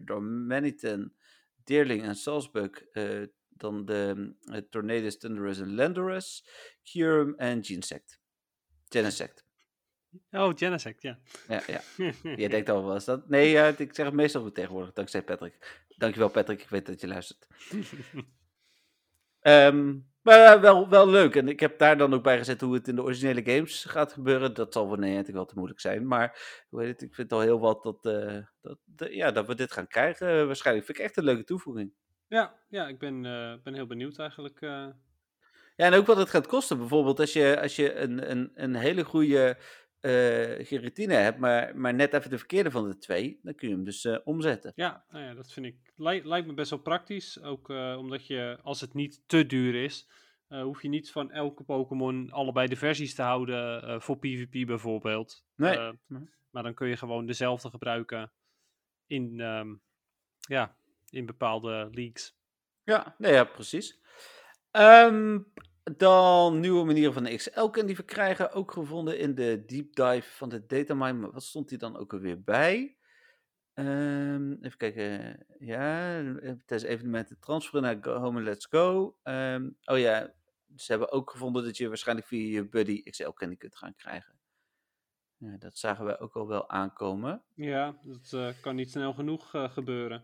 A: Dormanitan, Deerling en Salzbug. eh, dan de uh, Tornadus, Thunderous en Landorus, Kyurem en Genesect. Genesect.
B: Oh, Genesect, ja.
A: Ja, ja. <laughs> Je denkt al, was dat? Nee, ik zeg het meestal goed tegenwoordig, dankzij Patrick. Dankjewel Patrick, ik weet dat je luistert. <laughs> Ehm, maar eh, wel, wel leuk. En ik heb daar dan ook bij gezet hoe het in de originele games gaat gebeuren. Dat zal voor Niantic wel te moeilijk zijn. Maar hoe heet het, ik vind al heel wat dat, eh, dat, ja, dat we dit gaan krijgen. Waarschijnlijk vind ik echt een leuke toevoeging.
B: ja, ja, ik ben, eh, ben heel benieuwd eigenlijk. eh.
A: Ja, en ook wat het gaat kosten. Bijvoorbeeld als je, als je een, een, een hele goede uh, geen routine hebt, maar, maar net even de verkeerde van de twee, dan kun je hem dus uh, omzetten.
B: Ja, nou ja, dat vind ik, lijkt me best wel praktisch. Ook uh, omdat je, als het niet te duur is, hoef je niet van elke Pokémon allebei de versies te houden voor PvP bijvoorbeeld.
A: Nee.
B: Maar dan kun je gewoon dezelfde gebruiken in, um, ja, in bepaalde leagues.
A: Ja, nee, ja precies. Um, dan nieuwe manieren van de XL die verkrijgen. Ook gevonden in de deep dive van de datamine. Wat stond die dan ook alweer bij? Um, even kijken. Ja, tijdens evenementen transferen naar Home and Let's Go. Um, oh ja, ze hebben ook gevonden dat je waarschijnlijk via je buddy XL candy kunt gaan krijgen. Ja, dat zagen we ook al wel aankomen.
B: Ja, dat uh, kan niet snel genoeg uh, gebeuren.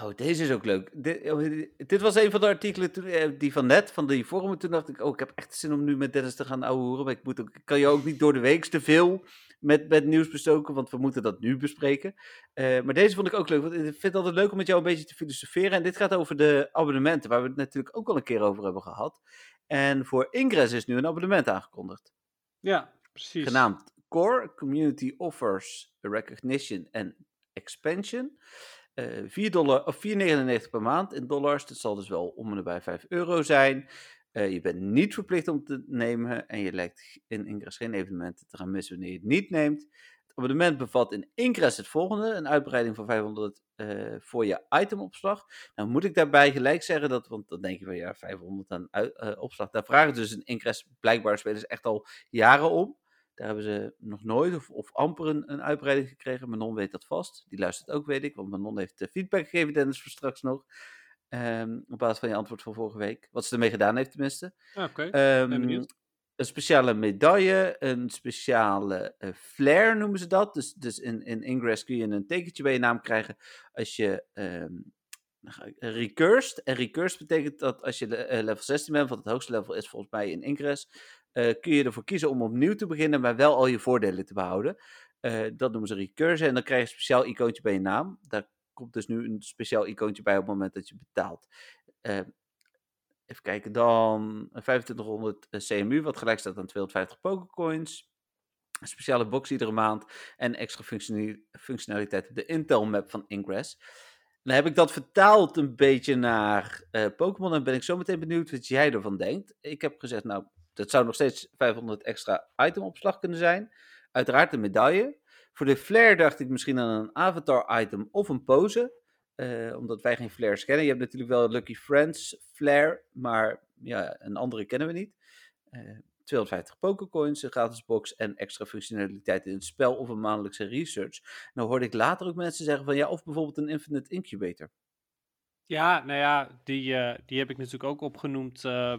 A: Oh, deze is ook leuk. Dit, oh, dit, was een van de artikelen toen, eh, die van net, van die forum. Toen dacht ik, oh, ik heb echt zin om nu met Dennis te gaan ouwehoeren. Maar ik, moet ook, ik kan je ook niet door de week te veel met, met nieuws bestoken, want we moeten dat nu bespreken. Uh, maar deze vond ik ook leuk, want ik vind het altijd leuk om met jou een beetje te filosoferen. En dit gaat over de abonnementen, waar we het natuurlijk ook al een keer over hebben gehad. En voor Ingress is nu een abonnement aangekondigd.
B: Ja, precies.
A: Genaamd Core Community Offers Recognition and Expansion. Uh, eh, 4 dollar, of 4,99 per maand in dollars. Dat zal dus wel om en nabij 5 euro zijn. Uh, je bent niet verplicht om te nemen en je lijkt in Ingress geen evenementen te gaan missen wanneer je het niet neemt. Het abonnement bevat in Ingress het volgende: een uitbreiding van 500 uh, eh, voor je itemopslag. Nou moet ik daarbij gelijk zeggen dat, want dan denk je van ja, 500 aan opslag. Daar vragen dus in Ingress blijkbaar spelers echt al jaren om. Daar hebben ze nog nooit of, of amper een, een, uitbreiding gekregen. Manon weet dat vast. Die luistert ook, weet ik. Want Manon heeft de feedback gegeven, Dennis, voor straks nog. Um, op basis van je antwoord van vorige week. Wat ze ermee gedaan heeft, tenminste.
B: Ah, oké, okay.
A: um, een speciale medaille, een speciale uh, flair noemen ze dat. Dus, dus in, in Ingress kun je een tekentje bij je naam krijgen als je um, recursed. En recursed betekent dat als je level 16 bent, wat het hoogste level is volgens mij in Ingress, uh, kun je ervoor kiezen om opnieuw te beginnen, maar wel al je voordelen te behouden. Uh, dat noemen ze recursion en dan krijg je een speciaal icoontje bij je naam. Daar komt dus nu een speciaal icoontje bij op het moment dat je betaalt. Uh, even kijken, dan 2500 CMU, wat gelijk staat aan 250 Pokécoins. Een speciale box iedere maand en extra functionaliteit op de Intel map van Ingress. Dan heb ik dat vertaald een beetje naar Pokémon en ben ik zo meteen benieuwd wat jij ervan denkt. Ik heb gezegd, nou, dat zou nog steeds 500 extra itemopslag kunnen zijn. Uiteraard een medaille. Voor de flare dacht ik misschien aan een avatar item of een pose. Uh, omdat wij geen flares kennen. Je hebt natuurlijk wel Lucky Friends flare, maar ja, een andere kennen we niet. Uh, 250 pokercoins, een gratis box en extra functionaliteit in het spel of een maandelijkse research. Nou hoorde ik later ook mensen zeggen van ja, of bijvoorbeeld een infinite incubator.
B: Ja, nou ja, die, uh, die heb ik natuurlijk ook opgenoemd uh,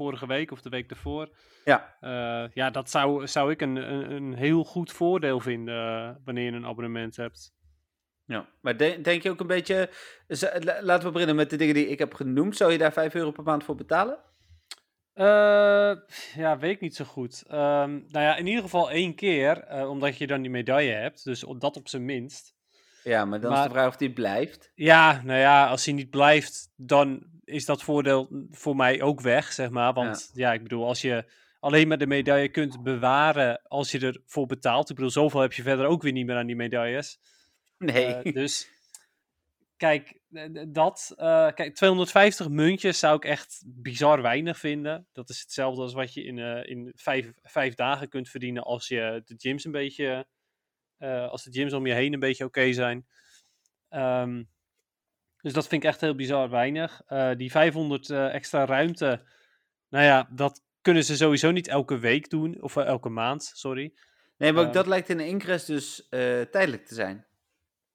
B: vorige week of de week ervoor.
A: Ja,
B: uh, ja dat zou, zou ik een, een, een heel goed voordeel vinden uh, wanneer je een abonnement hebt.
A: Ja, maar de, denk je ook een beetje, laten we beginnen met de dingen die ik heb genoemd. Zou je daar 5 euro per maand voor betalen?
B: Uh, ja, weet ik niet zo goed. Um, nou ja, in ieder geval één keer, omdat je dan die medaille hebt. Dus dat op zijn minst.
A: Ja, maar dan maar, is de vraag of die blijft.
B: Ja, nou ja, als hij niet blijft, dan is dat voordeel voor mij ook weg, zeg maar. Want ja, ik bedoel, als je alleen maar de medaille kunt bewaren als je ervoor betaalt. Ik bedoel, zoveel heb je verder ook weer niet meer aan die medailles.
A: Nee.
B: Uh, dus kijk, dat. Uh, kijk, 250 muntjes zou ik echt bizar weinig vinden. Dat is hetzelfde als wat je in, uh, in vijf, vijf dagen kunt verdienen als je de gyms een beetje. als de gyms om je heen een beetje oké okay zijn. Um, dus dat vind ik echt heel bizar weinig. Uh, die 500 uh, extra ruimte, nou ja, dat kunnen ze sowieso niet elke week doen. Of uh, elke maand, sorry.
A: Nee, maar ook dat lijkt in Ingress dus tijdelijk te zijn.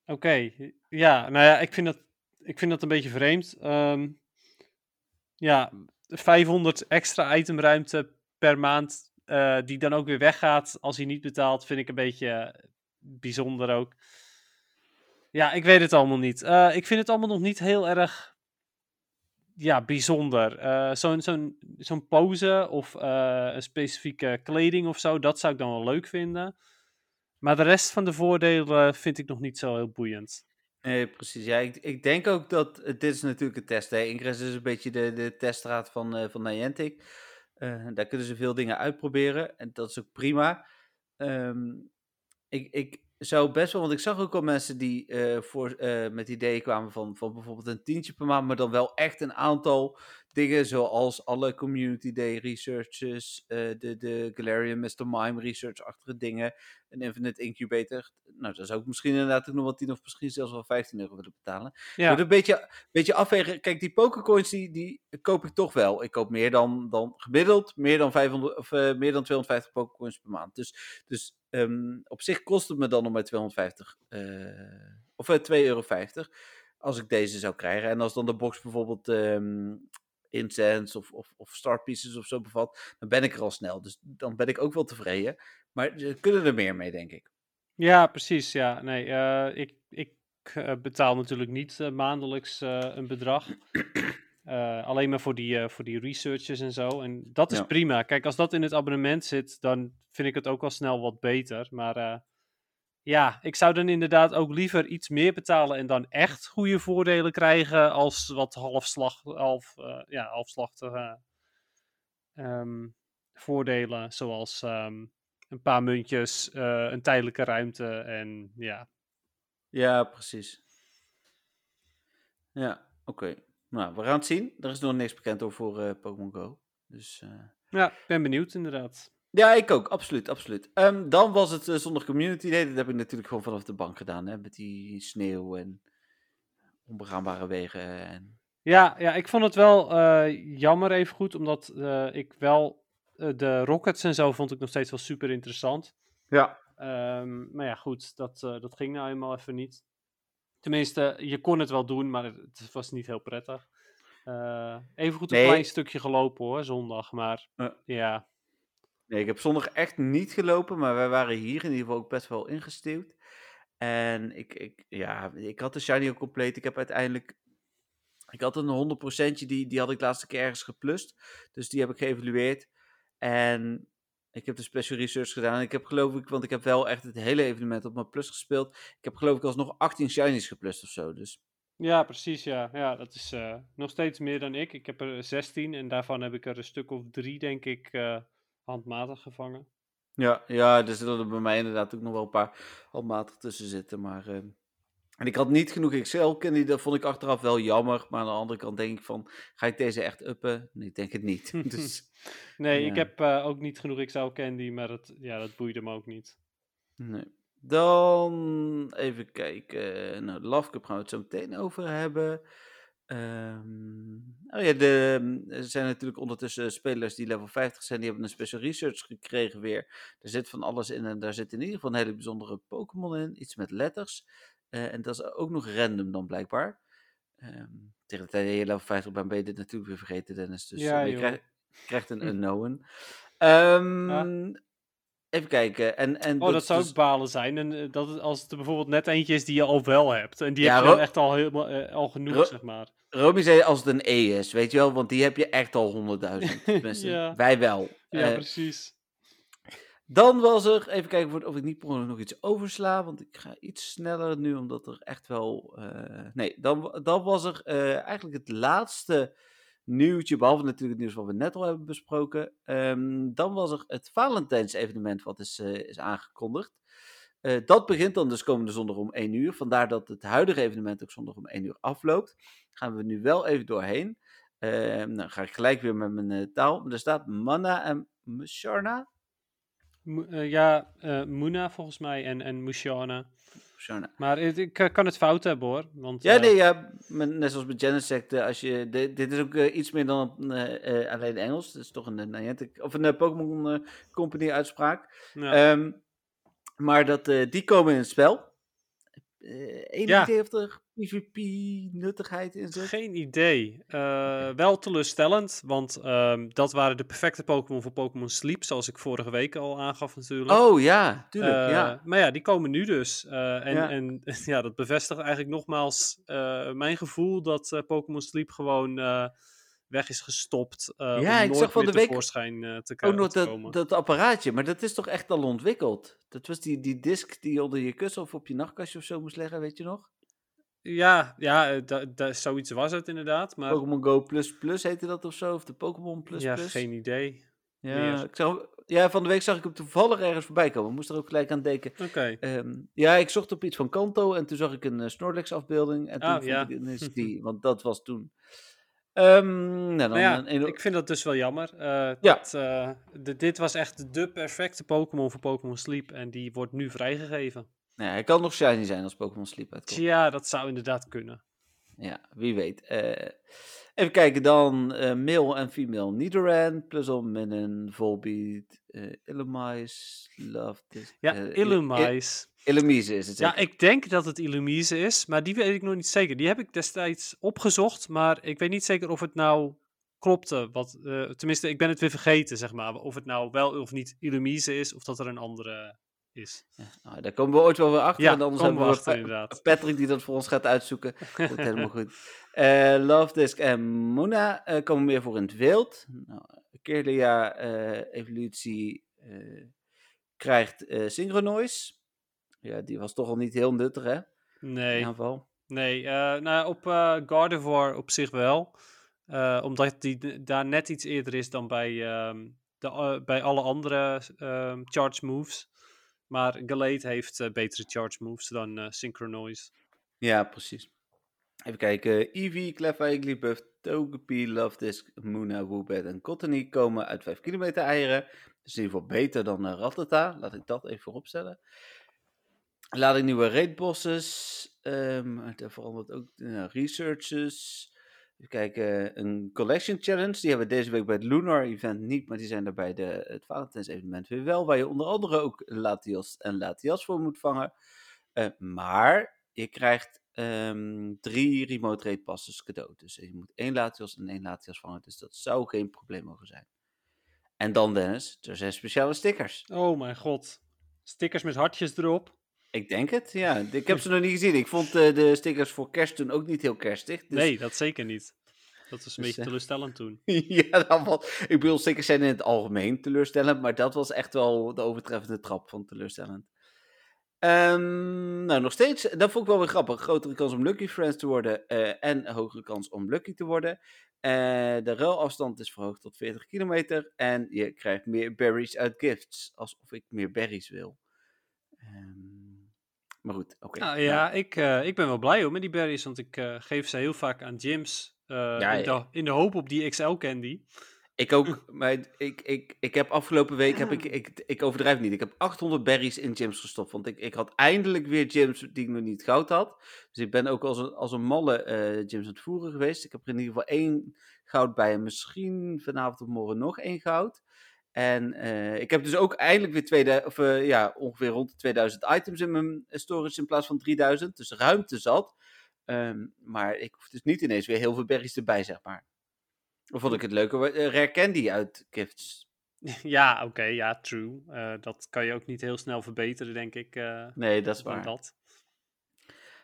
B: Oké, okay. ja, nou ja, ik vind dat, ik vind dat een beetje vreemd. Um, ja, 500 extra itemruimte per maand, die dan ook weer weggaat als hij niet betaalt, vind ik een beetje bijzonder ook. Ja, ik weet het allemaal niet. Uh, ik vind het allemaal nog niet heel erg ja, bijzonder. Uh, Zo'n zo'n zo'n pose of uh, een specifieke kleding of zo, dat zou ik dan wel leuk vinden. Maar de rest van de voordelen vind ik nog niet zo heel boeiend.
A: Nee, precies. Ja, ik, ik denk ook dat. Dit is natuurlijk een test. Hè. Ingress is een beetje de, de teststraat van, van Niantic. daar kunnen ze veel dingen uitproberen en dat is ook prima. ehm, ik, ik zou best wel, want ik zag ook al mensen die eh, voor, eh, met ideeën kwamen van, van bijvoorbeeld een tientje per maand, maar dan wel echt een aantal dingen zoals alle Community Day researches, eh, de, de Galarian Mr. Mime research-achtige dingen, een Infinite Incubator. Nou, daar zou ik misschien inderdaad ook nog wel 10 of misschien zelfs wel 15 euro willen betalen.
B: Ja.
A: Een beetje, beetje afwegen. Kijk, die pokercoins die, die koop ik toch wel. Ik koop meer dan, dan gemiddeld, meer dan, 500, of, eh, meer dan 250 pokercoins per maand. Dus, dus ehm, op zich kost het me dan nog maar 250, eh, of uh, 2,50 euro als ik deze zou krijgen. En als dan de box bijvoorbeeld ehm incense of, of, of start pieces of zo bevat, dan ben ik er al snel. Dus dan ben ik ook wel tevreden. Maar ze kunnen er meer mee, denk ik.
B: Ja, precies. Ja, nee, eh, ik, ik eh, betaal natuurlijk niet eh, maandelijks een bedrag. <clears throat> Alleen maar voor die, voor die researches en zo. En dat is
A: Ja.
B: prima. Kijk, als dat in het abonnement zit, dan vind ik het ook al snel wat beter. Maar ja, ik zou dan inderdaad ook liever iets meer betalen en dan echt goede voordelen krijgen als wat halfslag, half, eh, ja, halfslachtige ehm, voordelen. Zoals ehm, een paar muntjes, eh, een tijdelijke ruimte en ja.
A: Ja, precies. Ja, oké. Nou, we gaan het zien. Er is nog niks bekend over voor eh, Pokémon Go. Dus
B: Ja, ik ben benieuwd inderdaad.
A: Ja, ik ook. Absoluut, absoluut. Ehm, dan was het eh, zondag Community Day. Dat heb ik natuurlijk gewoon vanaf de bank gedaan. Hè, met die sneeuw en onbegaanbare wegen. En...
B: Ja, ja, ik vond het wel eh, jammer even goed, omdat eh, ik wel eh, de rockets en zo vond ik nog steeds wel super interessant.
A: Ja.
B: Ehm, maar ja, goed, dat, eh, dat ging nou eenmaal even niet. Tenminste, je kon het wel doen, maar het, was niet heel prettig. Eh even goed een
A: Nee.
B: klein stukje gelopen hoor, zondag, maar
A: Ja. Nee, ik heb zondag echt niet gelopen, maar wij waren hier in ieder geval ook best wel ingestuurd. En ik, ik, ja, ik had de shiny ook compleet. Ik heb uiteindelijk, ik had een 100%, die, die had ik laatste keer ergens geplust. Dus die heb ik geëvalueerd. En ik heb de special research gedaan. Ik heb geloof ik, want ik heb wel echt het hele evenement op mijn plus gespeeld. Ik heb geloof ik alsnog 18 shinies geplust of zo. Dus
B: Ja, precies, ja. Ja, dat is eh, nog steeds meer dan ik. Ik heb er 16 en daarvan heb ik er een stuk of drie, denk ik, eh, handmatig gevangen.
A: Ja, ja, er zullen er bij mij inderdaad ook nog wel een paar handmatig tussen zitten. Maar, eh, en ik had niet genoeg Excel-candy, dat vond ik achteraf wel jammer. Maar aan de andere kant denk ik van, ga ik deze echt uppen? Nee, ik denk het niet. <laughs> dus, <laughs>
B: Nee, ik heb eh, ook niet genoeg Excel Candy, maar dat, ja, dat boeide me ook niet.
A: nee. Dan even kijken. Nou, de Love Cup gaan we het zo meteen over hebben. Ehm, oh ja, de, er zijn natuurlijk ondertussen spelers die level 50 zijn. Die hebben een special research gekregen weer. Er zit van alles in en daar zit in ieder geval een hele bijzondere Pokémon in. Iets met letters. Eh, en dat is ook nog random dan blijkbaar. Ehm, tegen de tijd dat je level 50 bent, ben je dit natuurlijk weer vergeten, Dennis. Dus
B: Ja,
A: eh, je krijgt, krijgt een <laughs> unknown. Ehm, Even kijken. En, en
B: Oh, dat zou
A: dus-
B: ook balen zijn. En eh, dat het, als het er bijvoorbeeld net eentje is die je al wel hebt. En die
A: Ja,
B: heb je dan echt al, helemaal, eh, al genoeg,
A: Ro-
B: zeg maar.
A: Romy zei als het een E is, weet je wel, want die heb je echt al 100.000. <laughs> Tenminste,
B: Ja.
A: wij wel.
B: Ja,
A: Eh,
B: precies.
A: dan was er, even kijken of- ik niet nog iets oversla, want ik ga iets sneller nu, omdat er echt wel... nee, dan, dan was er eigenlijk het laatste nieuwtje, behalve natuurlijk het nieuws wat we net al hebben besproken. Ehm, dan was er het Valentijns evenement wat is, eh, is aangekondigd. Eh, dat begint dan dus komende zondag om 1 uur. Vandaar dat het huidige evenement ook zondag om 1 uur afloopt. Gaan we nu wel even doorheen. Ehm nou ga ik gelijk weer met mijn eh, taal. Er staat Manna en Musharna.
B: Ja, Moona volgens mij en, en. Maar ik eh, kan het fout hebben hoor. Want,
A: Ja,
B: eh,
A: nee, ja, net zoals bij Genesect, eh, als je, de- dit is ook iets meer dan alleen Engels. Het is toch een, Niantic, of een Pokémon Company uitspraak.
B: ja.
A: Ehm, maar dat, die komen in het spel. Eh Eén
B: Ja.
A: idee of er PvP-nuttigheid in zit?
B: Geen idee. Eh, wel teleurstellend, want ehm, dat waren de perfecte Pokémon voor Pokémon Sleep, zoals ik vorige week al aangaf natuurlijk.
A: Oh ja, tuurlijk,
B: Eh,
A: ja.
B: Maar ja, die komen nu dus. Eh, en,
A: Ja.
B: en <laughs> ja, dat bevestigt eigenlijk nogmaals mijn gevoel dat Pokémon Sleep gewoon weg is gestopt. eh
A: Ja,
B: om
A: ik zag van de week
B: te,
A: Ook nog
B: komen.
A: dat, dat apparaatje, maar dat is toch echt al ontwikkeld? Dat was die, die disk die je onder je kussen of op je nachtkastje of zo moest leggen, weet je nog?
B: Ja, ja eh, da- da- zoiets was het inderdaad. Maar
A: Pokémon Go Plus Plus heette dat of zo? Of de Pokémon Plus
B: ja,
A: Plus?
B: geen idee.
A: Ja, ik zag, Ja, van de week zag ik hem toevallig ergens voorbij komen. Ik moest er ook gelijk aan denken.
B: Oké.
A: Ehm, ja, ik zocht op iets van Kanto en toen zag ik een eh, Snorlax afbeelding. En toen vond
B: ja.
A: ik <laughs> ineens die, want dat was toen. Ehm, nou, dan
B: Nou ja,
A: een ene-
B: ik vind dat dus wel jammer. Eh,
A: Ja.
B: dat, eh, de- dit was echt de perfecte Pokémon voor Pokémon Sleep. En die wordt nu vrijgegeven.
A: Nou, hij kan nog shiny zijn als Pokémon Sleep uitkomt.
B: Tja, dat zou inderdaad kunnen.
A: Ja, wie weet. Eh, even kijken, dan eh male en female Nidoran, Pluzzle, Minun, Volbeat, eh Illumise, Love... Dis-
B: Ja,
A: Il-
B: Illumise.
A: Il- Illumise is het
B: Ja, ik denk dat het Illumise is, maar die weet ik nog niet zeker. Die heb ik destijds opgezocht, maar ik weet niet zeker of het nou klopte. Wat, tenminste, ik ben het weer vergeten, zeg maar. Of het nou wel of niet Illumise is, of dat er een andere is.
A: Nou, daar komen we ooit wel weer achter.
B: Ja,
A: en anders
B: komen we
A: hebben we
B: achter, inderdaad. <laughs>
A: Patrick die dat voor ons gaat uitzoeken. <laughs> Dat is helemaal goed. Eh Love Disc en Mona eh, komen meer voor in het wild. Nou, eh, evolutie krijgt eh Synchronoise. Ja, die was toch al niet heel nuttig, hè?
B: Nee,
A: In aanval.
B: nee. nou, op Gardevoir op zich wel. Omdat die daar net iets eerder is dan bij, ehm, de, bij alle andere ehm, charge moves. Maar Galate heeft eh, betere charge moves dan eh Synchronoise.
A: Ja, precies. Even kijken. Eevee, Cleffa, Igglybuff, Togepi, Love Disc, Muna, Woobat en Cottony komen uit 5 kilometer eieren. Dus in ieder geval beter dan uh, Rattata. Laat ik dat even vooropstellen. Laat ik nieuwe raidbosses. Um, er verandert ook uh, researches. Even kijken. Een collection challenge. Die hebben we deze week bij het Lunar event niet. Maar die zijn er bij de, het Valentijns evenement weer wel. Waar je onder andere ook Latios en Latias voor moet vangen. Uh, maar je krijgt um, drie remote raid passes cadeau. Dus je moet één Latios en één Latias vangen. Dus dat zou geen probleem mogen zijn. En dan Dennis, er zijn speciale stickers.
B: Oh mijn god. Stickers met hartjes erop.
A: Ik denk het, ja. Ik heb ze nog niet gezien. Ik vond uh, de stickers voor kerst toen ook niet heel kerstig.
B: Dus... Nee, dat zeker niet. Dat was een dus, beetje teleurstellend toen. <laughs>
A: ja, dat was, ik bedoel, stickers zijn in het algemeen teleurstellend, maar dat was echt wel de overtreffende trap van teleurstellend. Um, nou, nog steeds, dat vond ik wel weer grappig. Grotere kans om Lucky Friends te worden uh, en hogere kans om Lucky te worden. Uh, de ruilafstand is verhoogd tot 40 kilometer en je krijgt meer berries uit gifts, alsof ik meer berries wil. Um, maar goed, oké.
B: Okay. Nou, ja, ik, uh, ik ben wel blij hoor met die berries, want ik uh, geef ze heel vaak aan gyms uh, ja, in, de, in, de, hoop op die XL candy.
A: Ik ook, <laughs> maar ik, ik, ik heb afgelopen week, heb ik, ik, ik overdrijf niet, ik heb 800 berries in gyms gestopt, want ik, ik had eindelijk weer gyms die ik nog niet goud had. Dus ik ben ook als een, als een malle gyms aan het voeren geweest. Ik heb er in ieder geval één goud bij en misschien vanavond of morgen nog één goud. En uh, ik heb dus ook eindelijk weer tweede, of, uh, ja, ongeveer rond de 2000 items in mijn storage in plaats van 3000. Dus ruimte zat. Um, maar ik hoef dus niet ineens weer heel veel berries erbij, zeg maar. Of vond ik het leuker? Uh, Rare Candy uit Gifts. <laughs>
B: Ja, oké, okay, ja, true. Dat kan je ook niet heel snel verbeteren, denk ik.
A: Nee, dat is waar.
B: Dat.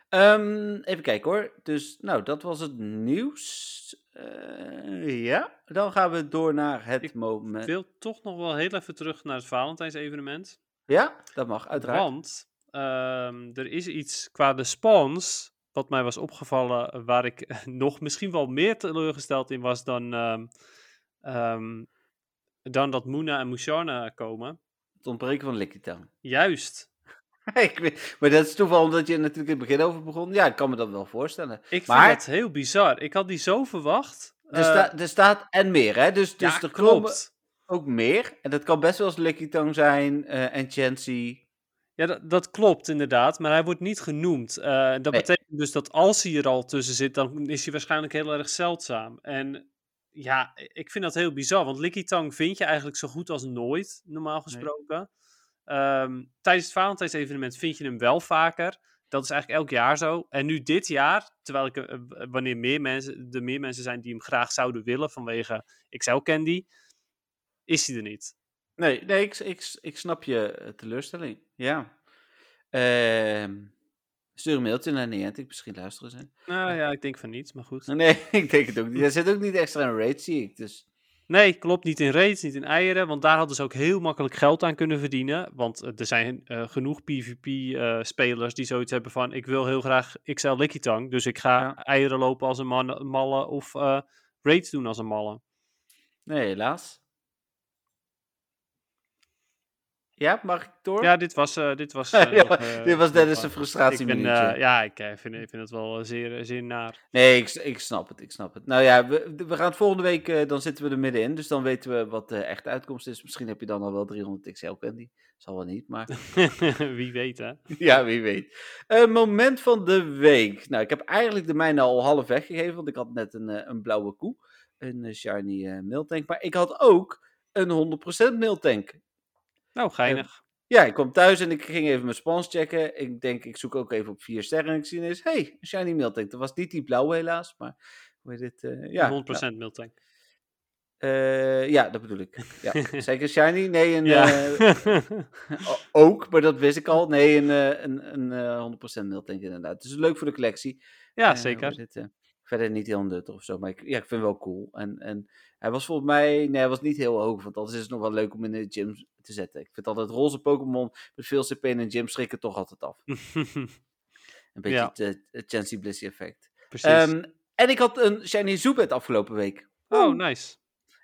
A: Um, even kijken hoor. Dus, nou, dat was het nieuws. Uh, ja, dan gaan we door naar het
B: ik
A: moment.
B: Ik wil toch nog wel heel even terug naar het Valentijns-evenement.
A: Ja, dat mag, uiteraard.
B: Want um, er is iets qua de spawns wat mij was opgevallen, waar ik <laughs> nog misschien wel meer teleurgesteld in was dan, um, um, dan dat Moona en Musharna komen.
A: Het ontbreken van Lickitung.
B: Juist. <laughs>
A: ik weet, maar dat is toeval omdat je natuurlijk in het begin over begon. Ja, ik kan me dat wel voorstellen.
B: Ik
A: maar,
B: vind dat heel bizar. Ik had die zo verwacht.
A: Er, sta, er staat en meer, hè? Dus, dus
B: ja,
A: er
B: klopt.
A: ook meer. En dat kan best wel eens Lickitung zijn uh, en Chansey.
B: Ja, dat, dat, klopt inderdaad, maar hij wordt niet genoemd. Uh, dat nee. betekent dus dat als hij er al tussen zit, dan is hij waarschijnlijk heel erg zeldzaam. En ja, ik vind dat heel bizar, want Lickitung vind je eigenlijk zo goed als nooit, normaal gesproken. Nee. Um, tijdens het Valentijns evenement vind je hem wel vaker. Dat is eigenlijk elk jaar zo. En nu dit jaar, terwijl ik, uh, wanneer meer mensen, er meer mensen zijn die hem graag zouden willen vanwege XL Candy, is hij er niet.
A: Nee, nee ik, ik, ik snap je teleurstelling. Ja. Uh, stuur een mailtje naar Niantic, misschien luisteren ze.
B: Nou ja, ik denk van niet, maar goed.
A: Nee, <laughs> ik denk het ook niet. Er zit ook niet extra een raid, zie ik. Dus.
B: Nee, klopt. Niet in raids, niet in eieren. Want daar hadden ze ook heel makkelijk geld aan kunnen verdienen. Want uh, er zijn uh, genoeg PvP-spelers uh, die zoiets hebben van... ik wil heel graag XL Lickitung, dus ik ga ja. eieren lopen als een man, malle of raids doen als een malle.
A: Nee, helaas. Ja, mag ik door?
B: Ja, dit was, uh, dit was, uh, <laughs>
A: ja,
B: uh,
A: dit was Dennis' een frustratie
B: ik ben, Ja, ik vind, ik vind het wel zeer, zeer naar.
A: Nee, ik, ik snap het, ik snap het. Nou ja, we, we gaan het volgende week, dan zitten we er middenin. Dus dan weten we wat de echte uitkomst is. Misschien heb je dan al wel 300 XL candy. Zal wel niet, maar... <laughs>
B: wie weet, hè? <laughs>
A: ja, wie weet. moment van de week. Nou, ik heb eigenlijk de mijne al half weggegeven, want ik had net een, een blauwe koe. Een shiny mailtank. Maar ik had ook een 100% mailtank.
B: Nou, geinig.
A: ja, ik kwam thuis en ik ging even mijn spans checken. Ik denk, ik zoek ook even op vier sterren. En ik zie ineens, hey, een shiny mailtank. Dat was niet die blauwe helaas, maar hoe heet dit? Uh, ja,
B: 100% nou. mailtank.
A: Uh, ja, dat bedoel ik. Ja. <laughs> Zeker shiny? Nee, een, ja. <laughs> uh, ook, maar dat wist ik al. Nee, een, een, een 100% mailtank inderdaad. Dus leuk voor de collectie.
B: Ja, zeker.
A: Dit, verder niet heel nuttig of zo, maar ik, ja, ik vind het wel cool. En, en hij was volgens mij, nee, hij was niet heel hoog, want anders is het nog wel leuk om in de gym te zetten. Ik vind altijd roze Pokémon met veel CP in een gym schrikken toch altijd af. <laughs> een beetje ja. het, het Chansey Blissey effect.
B: Precies.
A: Um, en ik had een Shiny Zubat afgelopen week.
B: Oh, nice.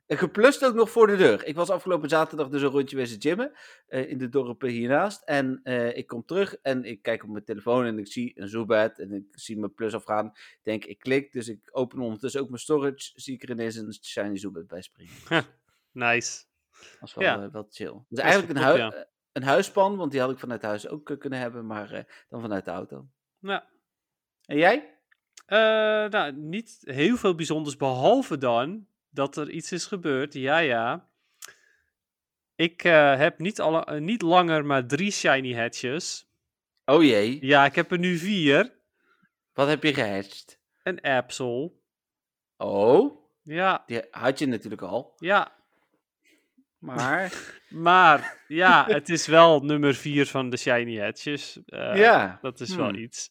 A: En geplust ook nog voor de deur. Ik was afgelopen zaterdag dus een rondje wezen gymmen. Uh, in de dorpen hiernaast. En uh, ik kom terug en ik kijk op mijn telefoon en ik zie een Zubat. En ik zie mijn plus afgaan. Ik denk, ik klik. Dus ik open ondertussen ook mijn storage. Zie ik er ineens een shiny Zubat bij springen. <laughs>
B: nice.
A: Dat was wel, ja. uh, wel chill. Dus eigenlijk een, hui ja. een huisspan. Want die had ik vanuit huis ook kunnen hebben. Maar dan vanuit de auto.
B: Ja.
A: En jij?
B: nou, niet heel veel bijzonders. Behalve dan dat er iets is gebeurd. Ja, ja. Ik heb niet, alle, niet langer maar drie shiny hatches.
A: Oh jee.
B: Ja, ik heb er nu vier.
A: Wat heb je gehatcht?
B: Een Absol.
A: Oh?
B: Ja.
A: Die had je natuurlijk al.
B: Ja.
A: Maar?
B: maar, ja, het is wel nummer vier van de shiny hatches. Uh,
A: ja.
B: Dat is hmm. wel iets.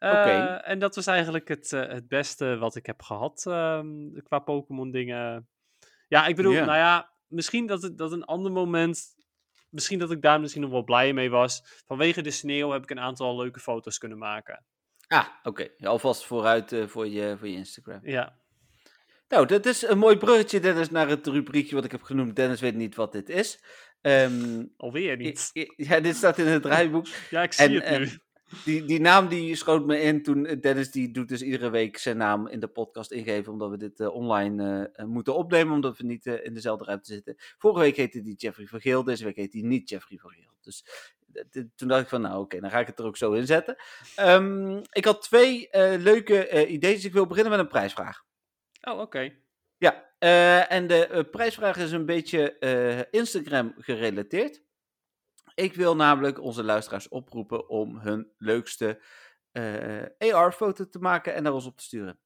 B: Uh, en dat was eigenlijk het, uh, het beste wat ik heb gehad uh, qua Pokémon dingen. Ja, ik bedoel, yeah. nou ja, misschien dat, het, dat een ander moment, misschien dat ik daar misschien nog wel blij mee was. Vanwege de sneeuw heb ik een aantal leuke foto's kunnen maken.
A: Ah, oké. Okay. Alvast vooruit voor, je, voor je Instagram.
B: Ja.
A: Nou, dat is een mooi bruggetje, Dennis, naar het rubriekje wat ik heb genoemd. Dennis weet niet wat dit is. Um,
B: Alweer niet.
A: Ja, dit staat in het <laughs> draaiboek.
B: ja, ik zie en, het nu.
A: Die, die naam die schoot me in toen Dennis die doet dus iedere week zijn naam in de podcast ingeven omdat we dit uh, online uh, moeten opnemen omdat we niet uh, in dezelfde ruimte zitten. Vorige week heette die Jeffrey van Geel, deze week heet hij niet Jeffrey van Geel. Dus toen dacht ik van nou oké, okay, dan ga ik het er ook zo in zetten. Um, ik had twee leuke ideeën, dus ik wil beginnen met een prijsvraag.
B: Oh oké. Okay.
A: Ja, en de prijsvraag is een beetje Instagram gerelateerd. Ik wil namelijk onze luisteraars oproepen om hun leukste uh, AR-foto te maken en naar ons op te sturen.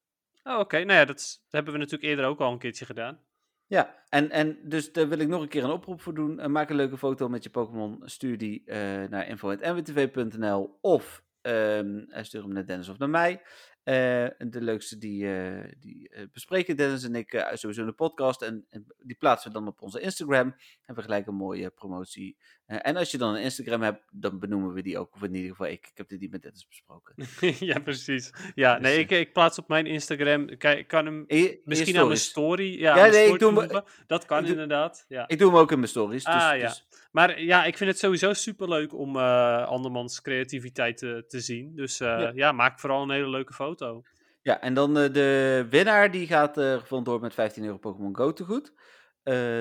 B: Oh, oké. Okay. Nou ja, dat, dat, hebben we natuurlijk eerder ook al een keertje gedaan.
A: Ja, en, en dus daar wil ik nog een keer een oproep voor doen. Maak een leuke foto met je Pokémon. Stuur die naar info.nwtv.nl of um, stuur hem naar Dennis of naar mij. Uh, de leukste die, uh, die uh, bespreken Dennis en ik sowieso in de podcast. En, en, die plaatsen we dan op onze Instagram. Hebben we gelijk een mooie promotie. En als je dan een Instagram hebt, dan benoemen we die ook. Of in ieder geval ik. Ik heb dit niet met Dennis besproken. <laughs>
B: ja, precies. Ja, dus, nee, ik, ik, plaats op mijn Instagram. Ik kan hem je, misschien aan mijn story. Ja,
A: ja nee,
B: story
A: ik doe me,
B: Dat kan inderdaad. Ja.
A: Ik doe hem ook in mijn stories. Dus,
B: ah, ja.
A: Dus,
B: maar ja, ik vind het sowieso super leuk om uh, andermans creativiteit te, te zien. Dus uh, ja. ja. maak vooral een hele leuke foto.
A: Ja, en dan uh, de winnaar die gaat gevonden door met 15 euro Pokémon Go te goed.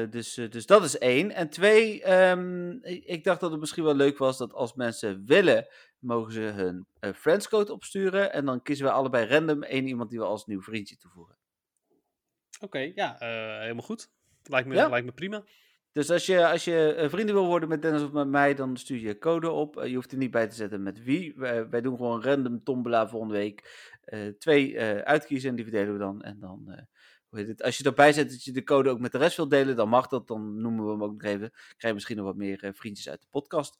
A: Dus, dus dat is één. En twee, um, ik, ik, dacht dat het misschien wel leuk was dat als mensen willen, mogen ze hun friendscode opsturen. En dan kiezen we allebei random één iemand die we als nieuw vriendje toevoegen.
B: Oké, okay, ja, helemaal goed. Lijkt me, ja? lijkt me prima.
A: Dus als je, als je vrienden wil worden met Dennis of met mij, dan stuur je code op. Uh, je hoeft er niet bij te zetten met wie. Wij, wij doen gewoon random tombola volgende week. Uh, twee uh, uitkiezen en die verdelen we dan. En dan, het? Als je erbij zet dat je de code ook met de rest wilt delen, dan mag dat. Dan noemen we hem ook nog even. Krijg je misschien nog wat meer vriendjes uit de podcast.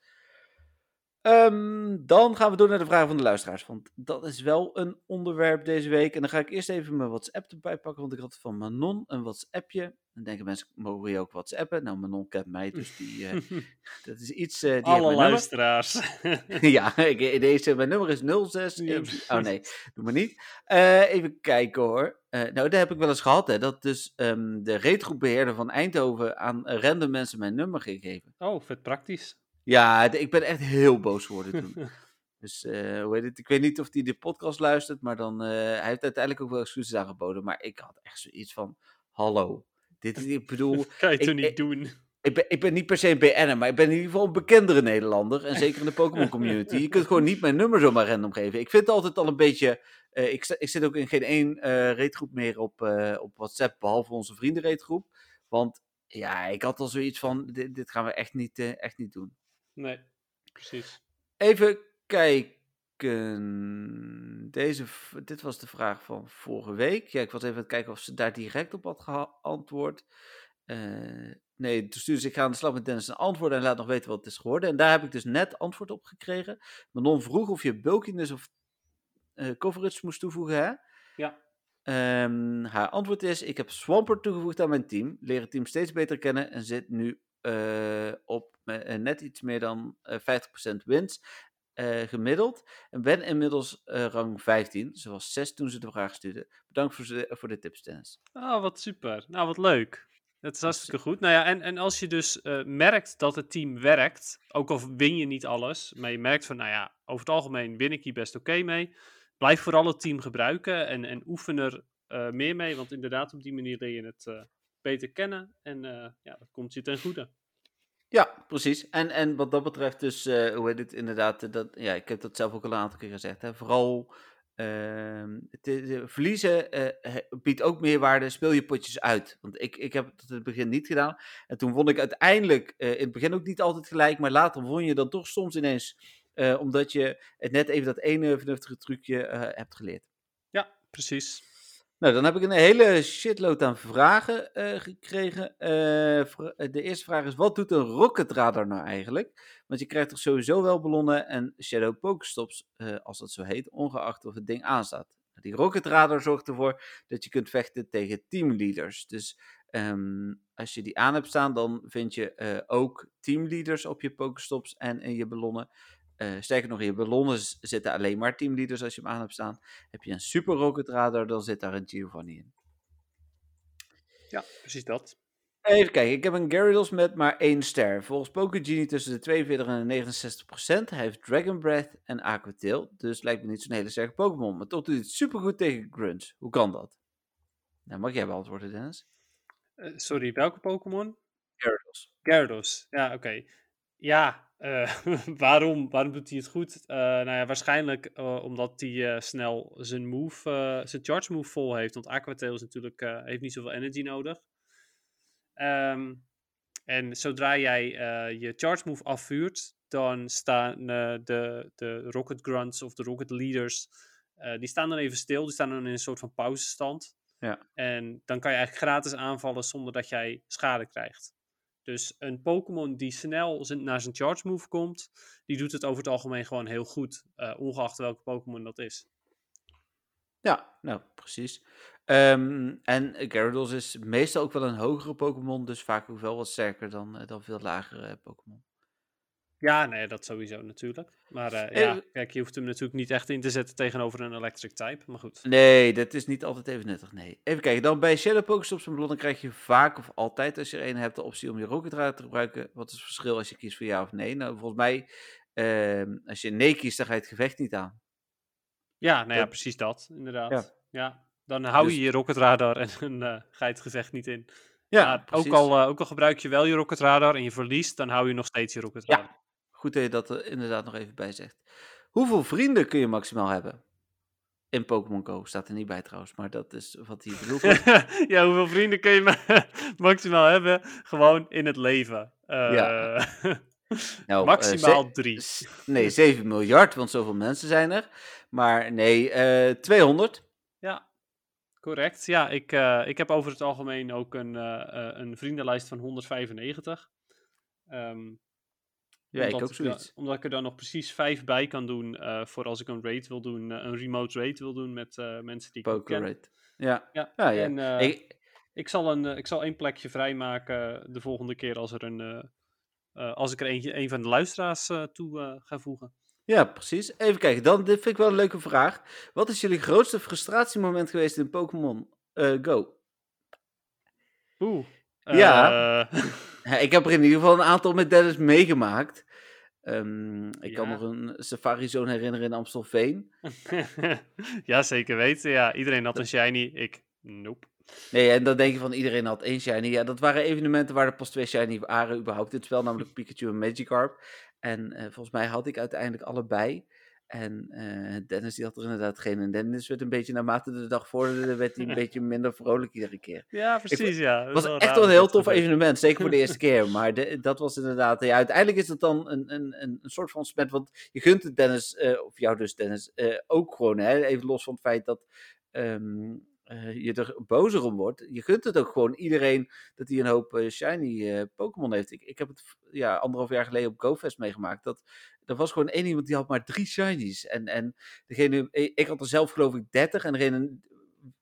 A: Ehm, dan gaan we door naar de vragen van de luisteraars. Want dat is wel een onderwerp deze week. En dan ga ik eerst even mijn WhatsApp erbij pakken. Want ik had van Manon een WhatsAppje. Dan denken mensen, mogen je ook WhatsAppen? Nou, Manon kent mij, <laughs> dus die, uh, dat is iets... Uh, die
B: Alle luisteraars. <laughs>
A: ja, ik, deze, mijn nummer is 06. oh nee, doe maar niet. Uh, even kijken hoor. nou, dat heb ik wel eens gehad, hè. Dat dus um, de reetgroepbeheerder van Eindhoven aan random mensen mijn nummer gegeven.
B: Oh, vet praktisch.
A: Ja, ik ben echt heel boos geworden toen. <laughs> dus uh, hoe heet het? Ik weet niet of hij de podcast luistert, maar dan, uh, hij heeft uiteindelijk ook wel excuses aangeboden. Maar ik had echt zoiets van, hallo, dit is, ik bedoel... <laughs>
B: kan je
A: ik,
B: toch niet
A: ik,
B: doen?
A: Ik ben, ik ben niet per se een BN'er, maar ik ben in ieder geval een bekendere Nederlander. En zeker in de Pokémon <laughs> community. Je kunt gewoon niet mijn nummer zomaar random geven. Ik vind het altijd al een beetje... Uh, ik, ik zit ook in geen één uh, reetgroep meer op, uh, op WhatsApp, behalve onze vriendenreetgroep. Want ja, ik had al zoiets van, dit, dit gaan we echt niet, echt niet doen.
B: Nee, precies.
A: Even kijken. Deze, dit was de vraag van vorige week. Ja, ik was even aan het kijken of ze daar direct op had geantwoord. Uh, nee, toen stuurde ze, ik ga aan de slag met Dennis een antwoord en laat nog weten wat het is geworden. En daar heb ik dus net antwoord op gekregen. Manon vroeg of je bulkiness of uh, coverage moest toevoegen, hè?
B: Ja.
A: Um, haar antwoord is, ik heb Swampert toegevoegd aan mijn team. Leer het team steeds beter kennen en zit nu uh, op net iets meer dan uh, 50% winst gemiddeld. En ben inmiddels rang 15, zoals 6 toen ze de vraag stuurde. Bedankt voor, de, voor de tips, Dennis.
B: Oh, wat super. Nou, wat leuk. Dat is hartstikke goed. Nou ja, en, en als je dus merkt dat het team werkt, ook al win je niet alles, maar je merkt van, nou ja, over het algemeen win ik hier best oké okay mee. Blijf vooral het team gebruiken en, en oefen er meer mee, want inderdaad, op die manier leer je het beter kennen. En ja, dat komt je ten goede.
A: Ja, precies. En, en wat dat betreft dus, uh, hoe heet het inderdaad, dat, ja, ik heb dat zelf ook al een aantal keer gezegd, hè, vooral uh, te, te verliezen uh, biedt ook meerwaarde, speel je potjes uit. Want ik, ik heb het in het begin niet gedaan. En toen vond ik uiteindelijk, in het begin ook niet altijd gelijk, maar later won je dan toch soms ineens, omdat je het net even dat ene vernuftige trucje hebt geleerd.
B: Ja, precies.
A: Nou, dan heb ik een hele shitload aan vragen uh, gekregen. Uh, de eerste vraag is, wat doet een rocket radar nou eigenlijk? Want je krijgt toch sowieso wel ballonnen en shadow pokestops, als dat zo heet, ongeacht of het ding aanstaat. Die rocket radar zorgt ervoor dat je kunt vechten tegen teamleaders. Dus um, als je die aan hebt staan, dan vind je ook teamleaders op je pokestops en in je ballonnen. Uh, sterker nog, in je ballonnen zitten alleen maar teamleaders als je hem aan hebt staan. Heb je een super rocket radar, dan zit daar een Giovanni in.
B: Ja, precies dat.
A: Even kijken, ik heb een Gyarados met maar één ster. Volgens Pokegenie tussen de 42 en de 69 procent. Hij heeft Dragon Breath en Aquatail, dus lijkt me niet zo'n hele sterke Pokémon. Maar toch doet hij het supergoed tegen Grunts. Hoe kan dat? Nou, mag jij beantwoorden, Dennis?
B: Uh, sorry, welke Pokémon?
A: Gyarados.
B: Gyarados, ja, oké. Okay. Ja, uh, <laughs> waarom, waarom doet hij het goed? Uh, nou ja, waarschijnlijk uh, omdat hij snel zijn move, zijn charge move vol heeft. Want Aquatail is natuurlijk, heeft niet zoveel energy nodig. Um, en zodra jij je charge move afvuurt, dan staan de, de Rocket Grunts of de Rocket Leaders, die staan dan even stil. Die staan dan in een soort van pauzestand.
A: Ja.
B: En dan kan je eigenlijk gratis aanvallen zonder dat jij schade krijgt. Dus een Pokémon die snel naar zijn charge move komt, die doet het over het algemeen gewoon heel goed, uh, ongeacht welke Pokémon dat is.
A: Ja, nou precies. Um, en Gyarados is meestal ook wel een hogere Pokémon, dus vaak ook wel wat sterker dan, uh, dan veel lagere Pokémon.
B: Ja, nee, dat sowieso natuurlijk. Maar uh, ja, kijk, je hoeft hem natuurlijk niet echt in te zetten tegenover een electric type, maar goed.
A: Nee, dat is niet altijd even nuttig, nee. Even kijken, dan bij Shadow Pokestops en ballonnen krijg je vaak of altijd, als je er een hebt, de optie om je Rocket Radar te gebruiken. Wat is het verschil als je kiest voor ja of nee? Nou, volgens mij, uh, als je nee kiest, dan ga je het gevecht niet aan.
B: Ja, nou ja, precies dat, inderdaad. Ja. ja. Dan hou je dus... je Rocket Radar en dan uh, ga je het gevecht niet in. Ja, maar ook al, ook al gebruik je wel je Rocket Radar en je verliest, dan hou je nog steeds je Rocket Radar.
A: Ja, Goed dat je dat er inderdaad nog even bij zegt. Hoeveel vrienden kun je maximaal hebben? In Pokémon Go staat er niet bij trouwens, maar dat is wat hij bedoelt. <laughs>
B: ja, hoeveel vrienden kun je ma <laughs> maximaal hebben? Gewoon in het leven. Uh, ja. nou, <laughs> maximaal uh, drie.
A: Nee, 7 miljard, want zoveel mensen zijn er. Maar nee, uh, 200.
B: Ja, correct. Ja, ik, ik heb over het algemeen ook een, een vriendenlijst van 195. Um,
A: Ja, ik
B: omdat
A: ook
B: da-
A: zoiets.
B: omdat ik er dan nog precies vijf bij kan doen eh, voor als ik een raid wil doen, eh, een remote raid wil doen met eh, mensen die ik
A: Poker
B: ken.
A: rate. Ja.
B: Ja,
A: Ja, ja.
B: en
A: Ik-
B: ik, zal een, ik zal één plekje vrijmaken de volgende keer als, er een, als ik er eentje, een van de luisteraars toe ga voegen.
A: Ja, precies. Even kijken, dan, dit vind ik wel een leuke vraag. Wat is jullie grootste frustratiemoment geweest in Pokémon Go?
B: Oeh.
A: Ja.
B: eh, <laughs>
A: ik heb er in ieder geval een aantal met Dennis meegemaakt. Ehm, ik kan nog een Safari Zone herinneren in Amstelveen. <laughs>
B: ja, zeker weten. Ja, iedereen had een shiny. Ik, nope.
A: Nee, en dan denk je van iedereen had één shiny. Ja, dat waren evenementen waar er pas twee shiny waren überhaupt. Dit spel namelijk Pikachu en Magikarp. En eh, volgens mij had ik uiteindelijk allebei. En eh, Dennis die had er inderdaad geen. En Dennis werd een beetje naarmate de dag vorderde, werd hij een <laughs> beetje minder vrolijk iedere keer.
B: Ja, precies, ja.
A: Het was echt wel een heel tof evenement, zeker voor de <laughs> eerste keer. Maar de- dat was inderdaad, ja, uiteindelijk is het dan een, een, een, een soort van spet. Want je gunt het Dennis, eh, of jou dus Dennis, eh, ook gewoon, hè, even los van het feit dat ehm, eh, je er bozer om wordt. Je gunt het ook gewoon iedereen dat hij een hoop shiny Pokémon heeft. Ik, ik heb het ja, anderhalf jaar geleden op GoFest meegemaakt. Dat, er was gewoon één iemand die had maar drie shinies. En, en degene, ik ik had er zelf geloof ik 30 en degene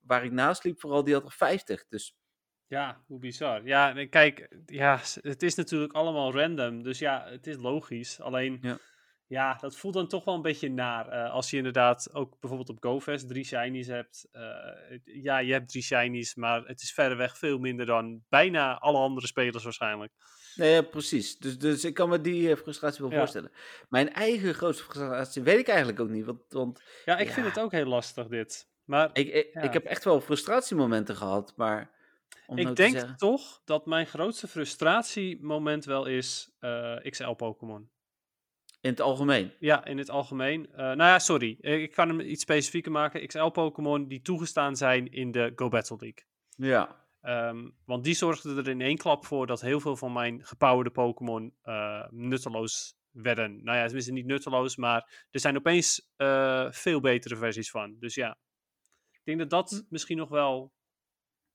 A: waar ik naast liep vooral, die had er 50. Dus
B: Ja, hoe bizar. Ja, kijk, ja, het is natuurlijk allemaal random. Dus ja, het is logisch. Alleen,
A: Ja.
B: Ja, dat voelt dan toch wel een beetje naar. eh, als je inderdaad ook bijvoorbeeld op GoFest drie shinies hebt. eh, ja, je hebt drie shinies, maar het is verreweg veel minder dan bijna alle andere spelers waarschijnlijk.
A: Nee, ja, precies. Dus, dus ik kan me die eh, frustratie wel
B: Ja.
A: voorstellen. Mijn eigen grootste frustratie weet ik eigenlijk ook niet. Want, want
B: Ja, ik vind het ook heel lastig dit. Maar
A: ik, ik, heb echt wel frustratiemomenten gehad, maar... Om nou
B: ik
A: te
B: denk
A: zeggen-
B: toch dat mijn grootste frustratiemoment wel is eh, XL-Pokémon.
A: In het algemeen.
B: Ja, in het algemeen. Eh, nou ja, sorry. Eh, Ik kan hem iets specifieker maken. XL-Pokémon die toegestaan zijn in de Go Battle League.
A: Ja.
B: Ehm, want die zorgden er in één klap voor dat heel veel van mijn gepowerde Pokémon eh, nutteloos werden. Nou ja, tenminste niet nutteloos, maar er zijn opeens veel betere versies van. Dus ja, ik denk dat dat misschien nog wel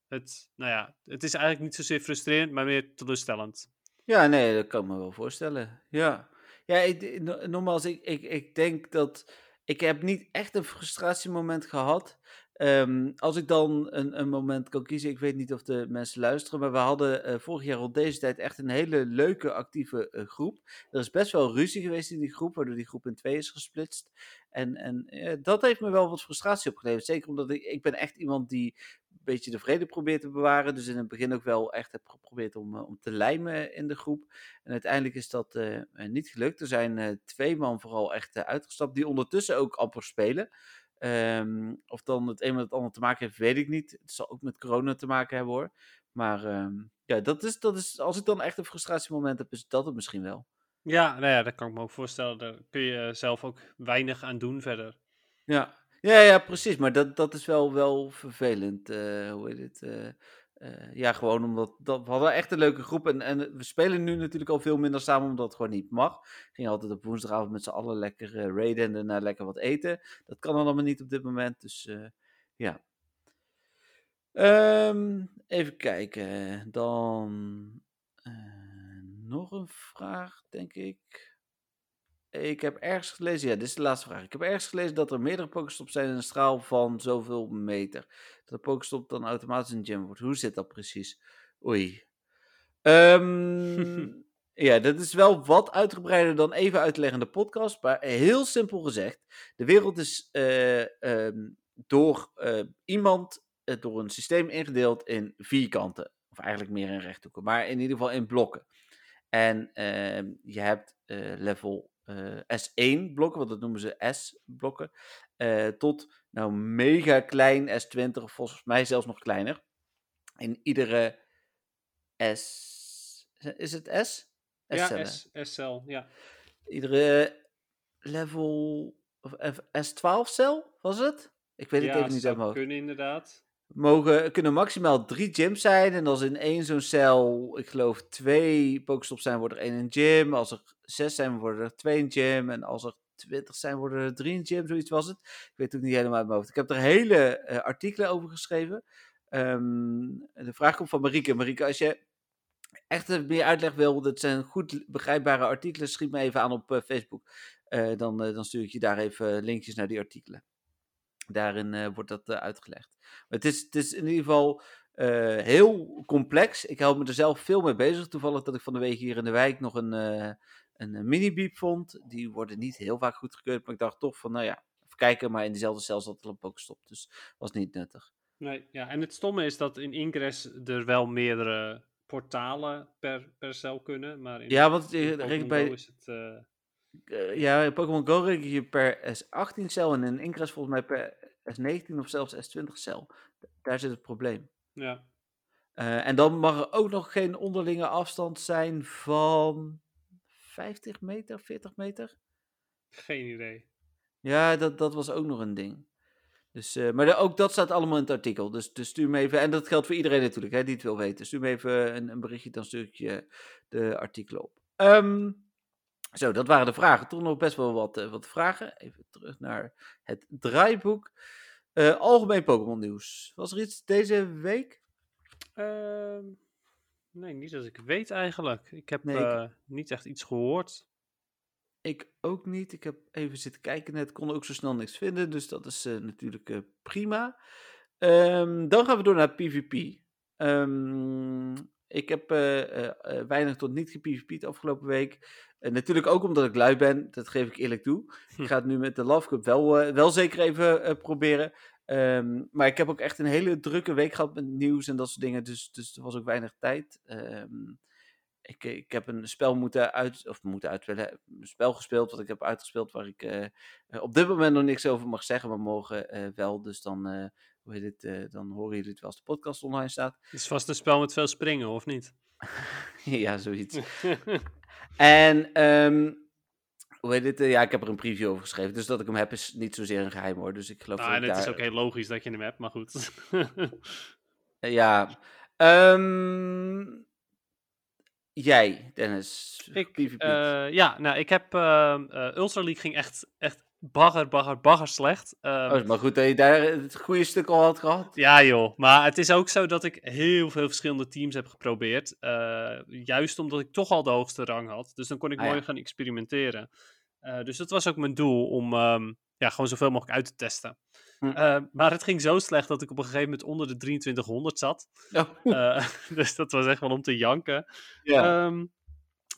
B: het, nou ja, het is eigenlijk niet zozeer frustrerend, maar meer teleurstellend.
A: Ja, nee, dat kan ik me wel voorstellen. Ja. Ja, ik, no- nogmaals, ik, ik, ik denk dat... Ik heb niet echt een frustratiemoment gehad. Ehm, als ik dan een, een moment kan kiezen, ik weet niet of de mensen luisteren, maar we hadden eh, vorig jaar rond deze tijd echt een hele leuke, actieve eh, groep. Er is best wel ruzie geweest in die groep, waardoor die groep in twee is gesplitst. En, en eh, dat heeft me wel wat frustratie opgeleverd. Zeker omdat ik, ik ben echt iemand die beetje de vrede probeert te bewaren. Dus in het begin ook wel echt heb geprobeerd om, eh, om te lijmen in de groep. En uiteindelijk is dat eh, eh, niet gelukt. Er zijn twee man vooral echt uitgestapt, die ondertussen ook amper spelen. Ehm, of dan het een met het ander te maken heeft, weet ik niet. Het zal ook met corona te maken hebben hoor. Maar ehm, ja, dat is, dat is, als ik dan echt een frustratiemoment heb, is dat het misschien wel.
B: Ja, nou ja, dat kan ik me ook voorstellen. Daar kun je zelf ook weinig aan doen verder.
A: Ja, ja, ja precies. Maar dat, dat is wel, wel vervelend. eh, hoe heet het? eh, eh, ja, gewoon omdat dat, we hadden echt een leuke groep. En, en we spelen nu natuurlijk al veel minder samen, omdat het gewoon niet mag. We gingen altijd op woensdagavond met z'n allen lekker raiden en daarna lekker wat eten. Dat kan dan allemaal niet op dit moment. Dus ja. Ehm, even kijken. Dan nog een vraag, denk ik. Ik heb ergens gelezen, ja, dit is de laatste vraag. Ik heb ergens gelezen dat er meerdere Pokestops zijn in een straal van zoveel meter. Dat een Pokestop dan automatisch een gym wordt. Hoe zit dat precies? Oei. Ehm, <laughs> ja, dat is wel wat uitgebreider dan even uit te leggen in de podcast. Maar heel simpel gezegd: de wereld is eh, ehm, door eh, iemand, eh, door een systeem ingedeeld in vierkanten. Of eigenlijk meer in rechthoeken, maar in ieder geval in blokken. En ehm, je hebt level eh, S1 blokken, want dat noemen ze S-blokken, eh, tot nou mega klein S20, of volgens mij zelfs nog kleiner. In iedere S. Is het S?
B: Ja. S, SL, ja.
A: Iedere level. Of S12-cel was het? Ik weet het
B: ja,
A: even niet mijn hoofd.
B: kunnen inderdaad.
A: Mogen, kunnen maximaal drie gyms zijn. En als in één zo'n cel, ik geloof twee Pokestops zijn, wordt er één een gym. Als er zes zijn, worden er twee een gym. En als er twintig zijn, worden er drie een gym. Zoiets was het. Ik weet het ook niet helemaal uit mijn hoofd. Ik heb er hele eh, artikelen over geschreven. Ehm, de vraag komt van Marieke. Marieke, als je echt eh, meer uitleg wil, dat zijn goed begrijpbare artikelen, schiet me even aan op Facebook. dan, dan stuur ik je daar even linkjes naar die artikelen. Daarin wordt dat uitgelegd. Het is, het is in ieder geval heel complex. Ik hou me er zelf veel mee bezig. Toevallig dat ik van de week hier in de wijk nog een, een mini-beep vond. Die worden niet heel vaak goedgekeurd, maar ik dacht toch van, nou ja, even kijken. Maar in dezelfde cel zat er een Pokestop, dus was niet nuttig.
B: Nee, ja, en het stomme is dat in Ingress er wel meerdere portalen per, per cel kunnen, maar in,
A: ja, want
B: in
A: Pokémon bij...
B: is het... Uh...
A: Uh, ja, in Pokémon Go reken je per S18 cel en in Ingress volgens mij per S19 of zelfs S20 cel. Daar zit het probleem.
B: Ja.
A: Uh, en dan mag er ook nog geen onderlinge afstand zijn van 50 meter, 40 meter?
B: Geen idee.
A: Ja, dat, dat was ook nog een ding. Dus, uh, maar de, ook dat staat allemaal in het artikel. Dus, dus, stuur me even, en dat geldt voor iedereen natuurlijk, hè, die het wil weten. Stuur me even een, een berichtje, dan stuur ik je de artikelen op. Um, zo, dat waren de vragen. Toch nog best wel wat, uh, wat vragen. Even terug naar het draaiboek. Uh, algemeen Pokémon nieuws. Was er iets deze week?
B: Ehm, nee, niet dat ik weet eigenlijk. Ik heb nee, ik... niet echt iets gehoord.
A: Ik ook niet. Ik heb even zitten kijken net, kon ook zo snel niks vinden. Dus dat is uh, natuurlijk uh, prima. Um, dan gaan we door naar PvP. Um, ehm, ik heb uh, weinig tot niet gepvp'd afgelopen week. Natuurlijk ook omdat ik lui ben, dat geef ik eerlijk toe. Hm. Ik ga het nu met de Love Cup wel, wel zeker even proberen. Um, maar ik heb ook echt een hele drukke week gehad met nieuws en dat soort dingen. Dus, dus er was ook weinig tijd. Um, ik, eh, ik heb een spel moeten uit, of moeten uitspelen, een spel gespeeld wat ik heb uitgespeeld waar ik uh, op dit moment nog niks over mag zeggen, maar morgen wel. Dus dan, hoe heet het, dan horen jullie het wel als de podcast online staat.
B: Het is vast een spel met veel springen, of niet? <laughs>
A: ja, zoiets. <laughs> en um, hoe heet het? ja, ik heb er een preview over geschreven. Dus dat ik hem heb is niet zozeer een geheim hoor. Dus ik geloof
B: nou,
A: dat
B: en het
A: daar...
B: is ook heel logisch dat je hem hebt, maar goed.
A: ja. Um, Jij, Dennis.
B: Ik, uh, ja, nou, ik heb. Uh, uh, Ultra League ging echt, echt bagger, bagger, bagger slecht.
A: Um, oh, maar goed dat je daar het goede stuk al had gehad.
B: Ja, joh. Maar het is ook zo dat ik heel veel verschillende teams heb geprobeerd. juist omdat ik toch al de hoogste rang had. Dus dan kon ik ah, mooi ja. gaan experimenteren. dus dat was ook mijn doel om um, ja, gewoon zoveel mogelijk uit te testen. Hm. Uh, maar het ging zo slecht dat ik op een gegeven moment onder de 2300 zat. Oh. <laughs> Dus dat was echt wel om te janken. Ja. Um,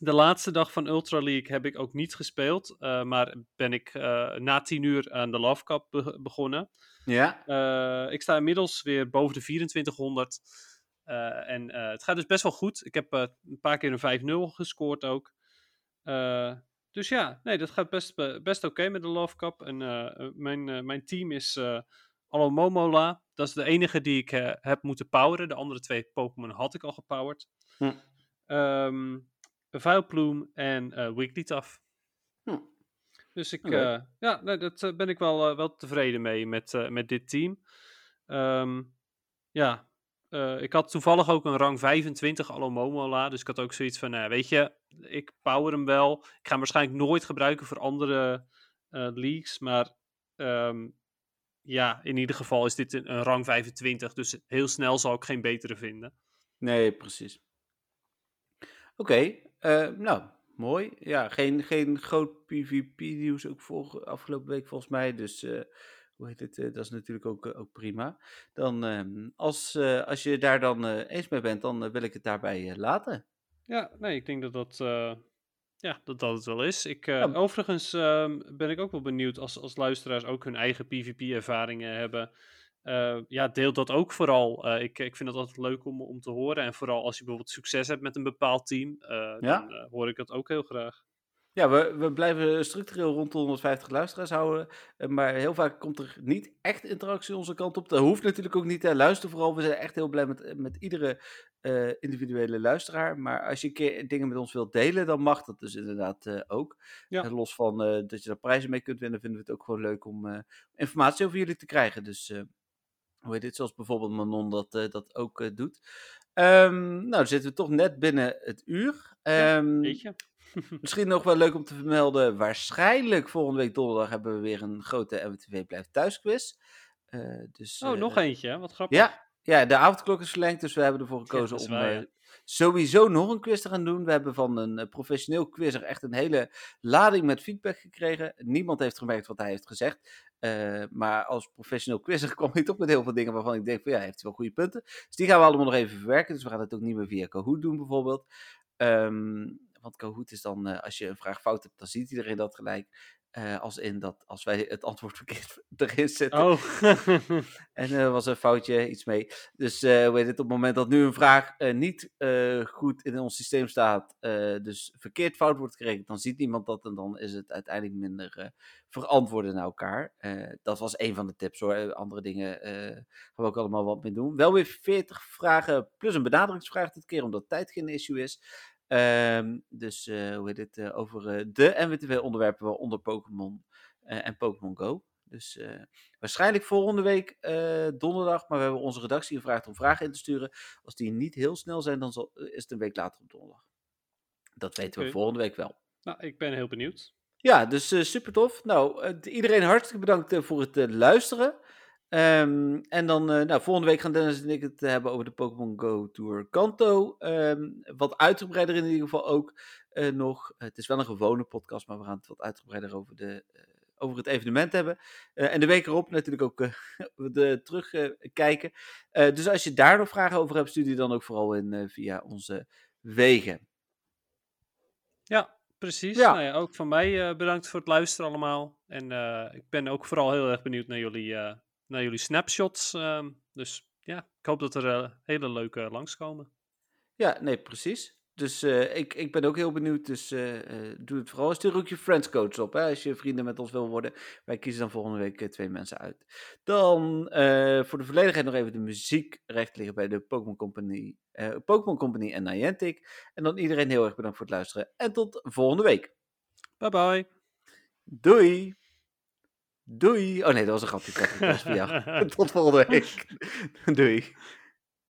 B: de laatste dag van Ultra League heb ik ook niet gespeeld. Uh, maar ben ik na 10 uur aan de Love Cup be begonnen.
A: Ja.
B: ik sta inmiddels weer boven de 2400. en het gaat dus best wel goed. Ik heb een paar keer een 5-0 gescoord ook. Dus ja, nee, dat gaat best, best oké met de Love Cup. En mijn, mijn team is uh, Alomomola. Dat is de enige die ik heb moeten poweren. De andere twee Pokémon had ik al gepowered. Hm. Um, Vuilploem en Wigglytuff. Hm. Dus ik, okay. ja, nee, dat ben ik wel, wel tevreden mee met, met dit team. Um, ja, uh, ik had toevallig ook een rang 25 Alomomola. Dus ik had ook zoiets van, nou, weet je, ik power hem wel. Ik ga hem waarschijnlijk nooit gebruiken voor andere uh, leagues. Maar um, ja, in ieder geval is dit een, een, rang 25. Dus heel snel zal ik geen betere vinden.
A: Nee, precies. Oké, okay, uh, nou, mooi. Ja, geen, geen groot PvP-nieuws ook voor, afgelopen week volgens mij. Dus hoe heet het, uh, dat is natuurlijk ook, uh, ook prima. Dan, uh, als, als je daar dan eens mee bent, dan wil ik het daarbij laten.
B: Ja, nee, ik denk dat dat, ja, dat, dat het wel is. Ik, ja. Overigens ehm, ben ik ook wel benieuwd als, als luisteraars ook hun eigen PvP-ervaringen hebben. Ja, deel dat ook vooral. ik, ik vind het altijd leuk om, om te horen. En vooral als je bijvoorbeeld succes hebt met een bepaald team, ja? dan hoor ik dat ook heel graag.
A: Ja, we, we blijven structureel rond de 150 luisteraars houden. Eh, maar heel vaak komt er niet echt interactie onze kant op. Dat hoeft natuurlijk ook niet. Hè. Luister vooral. We zijn echt heel blij met, met iedere uh, individuele luisteraar. Maar als je een keer dingen met ons wilt delen, dan mag dat dus inderdaad uh, ook. Ja. los van dat je er prijzen mee kunt winnen, vinden we het ook gewoon leuk om informatie over jullie te krijgen. Dus hoe heet dit? Zoals bijvoorbeeld Manon dat, dat ook doet. Um, nou, zitten we toch net binnen het uur. Um,
B: weet je.
A: Misschien nog wel leuk om te vermelden. Waarschijnlijk volgende week donderdag hebben we weer een grote MTV Blijft Thuis quiz. Uh, dus,
B: oh, nog eentje, wat grappig.
A: Ja, Ja, de avondklok is verlengd, dus we hebben ervoor gekozen om
B: waar,
A: eh,
B: ja.
A: sowieso nog een quiz te gaan doen. We hebben van een eh, professioneel quizzer echt een hele lading met feedback gekregen. Niemand heeft gemerkt wat hij heeft gezegd. Eh, maar als professioneel quizzer <laughs> kwam hij toch met heel veel dingen waarvan ik denk van ja, hij heeft wel goede punten. Dus die gaan we allemaal nog even verwerken. Dus we gaan het ook niet meer via Kahoot doen bijvoorbeeld. Ehm, want Kahoot is dan, eh, als je een vraag fout hebt, dan ziet iedereen dat gelijk. Eh, als in dat als wij het antwoord <laughs> verkeerd erin zetten.
B: Oh. <laughs>
A: En er was een foutje, iets mee. Dus eh hoe heet het, op het moment dat nu een vraag eh, niet eh, goed in ons systeem staat, eh, dus verkeerd fout wordt gerekend, dan ziet niemand dat en dan is het uiteindelijk minder eh, verantwoorden naar elkaar. Eh, dat was een van de tips hoor. Eh, Andere dingen eh, gaan we ook allemaal wat mee doen. Wel weer 40 vragen plus een benaderingsvraag dit keer, omdat tijd geen issue is. Ehm, dus eh, hoe heet het, eh, over eh, de NWTV-onderwerpen, waaronder Pokémon eh, en Pokémon Go. Dus waarschijnlijk volgende week donderdag, maar we hebben onze redactie gevraagd om vragen in te sturen. Als die niet heel snel zijn, dan zal, is het een week later op donderdag. Dat weten we volgende week wel.
B: nou, ik ben heel benieuwd.
A: Ja, dus super tof. Nou, iedereen hartstikke bedankt voor het luisteren. Ehm, en dan, eh, nou, volgende week gaan Dennis en ik het hebben over de Pokémon Go Tour Kanto. Ehm, wat uitgebreider in ieder geval ook eh, nog. het is wel een gewone podcast, maar we gaan het wat uitgebreider over, de, eh, over het evenement hebben. Eh, en de week erop natuurlijk ook eh, <laughs> de, terugkijken. dus als je daar nog vragen over hebt, stuur die dan ook vooral in eh, via onze wegen.
B: Ja, precies.
A: Ja.
B: Nou ja, ook van mij eh, bedankt voor het luisteren allemaal. En eh, ik ben ook vooral heel erg benieuwd naar jullie, eh, naar jullie snapshots. ehm, dus ja, ik hoop dat er eh, hele leuke langskomen.
A: Ja, nee, precies. Dus eh, ik, ik ben ook heel benieuwd. Dus eh, eh, doe het vooral. Stuur ook je friendscoach op, hè, als je vrienden met ons wil worden. Wij kiezen dan volgende week eh, twee mensen uit. Dan eh, voor de volledigheid nog even de muziekrecht liggen bij de Pokémon Company, eh, Pokémon Company en Niantic. En dan iedereen heel erg bedankt voor het luisteren. En tot volgende week.
B: Bye bye.
A: Doei! Doei! Oh nee, dat was een grapje. Patrick. Dat was voor jou. <laughs> <laughs> Tot volgende week. <laughs> Doei.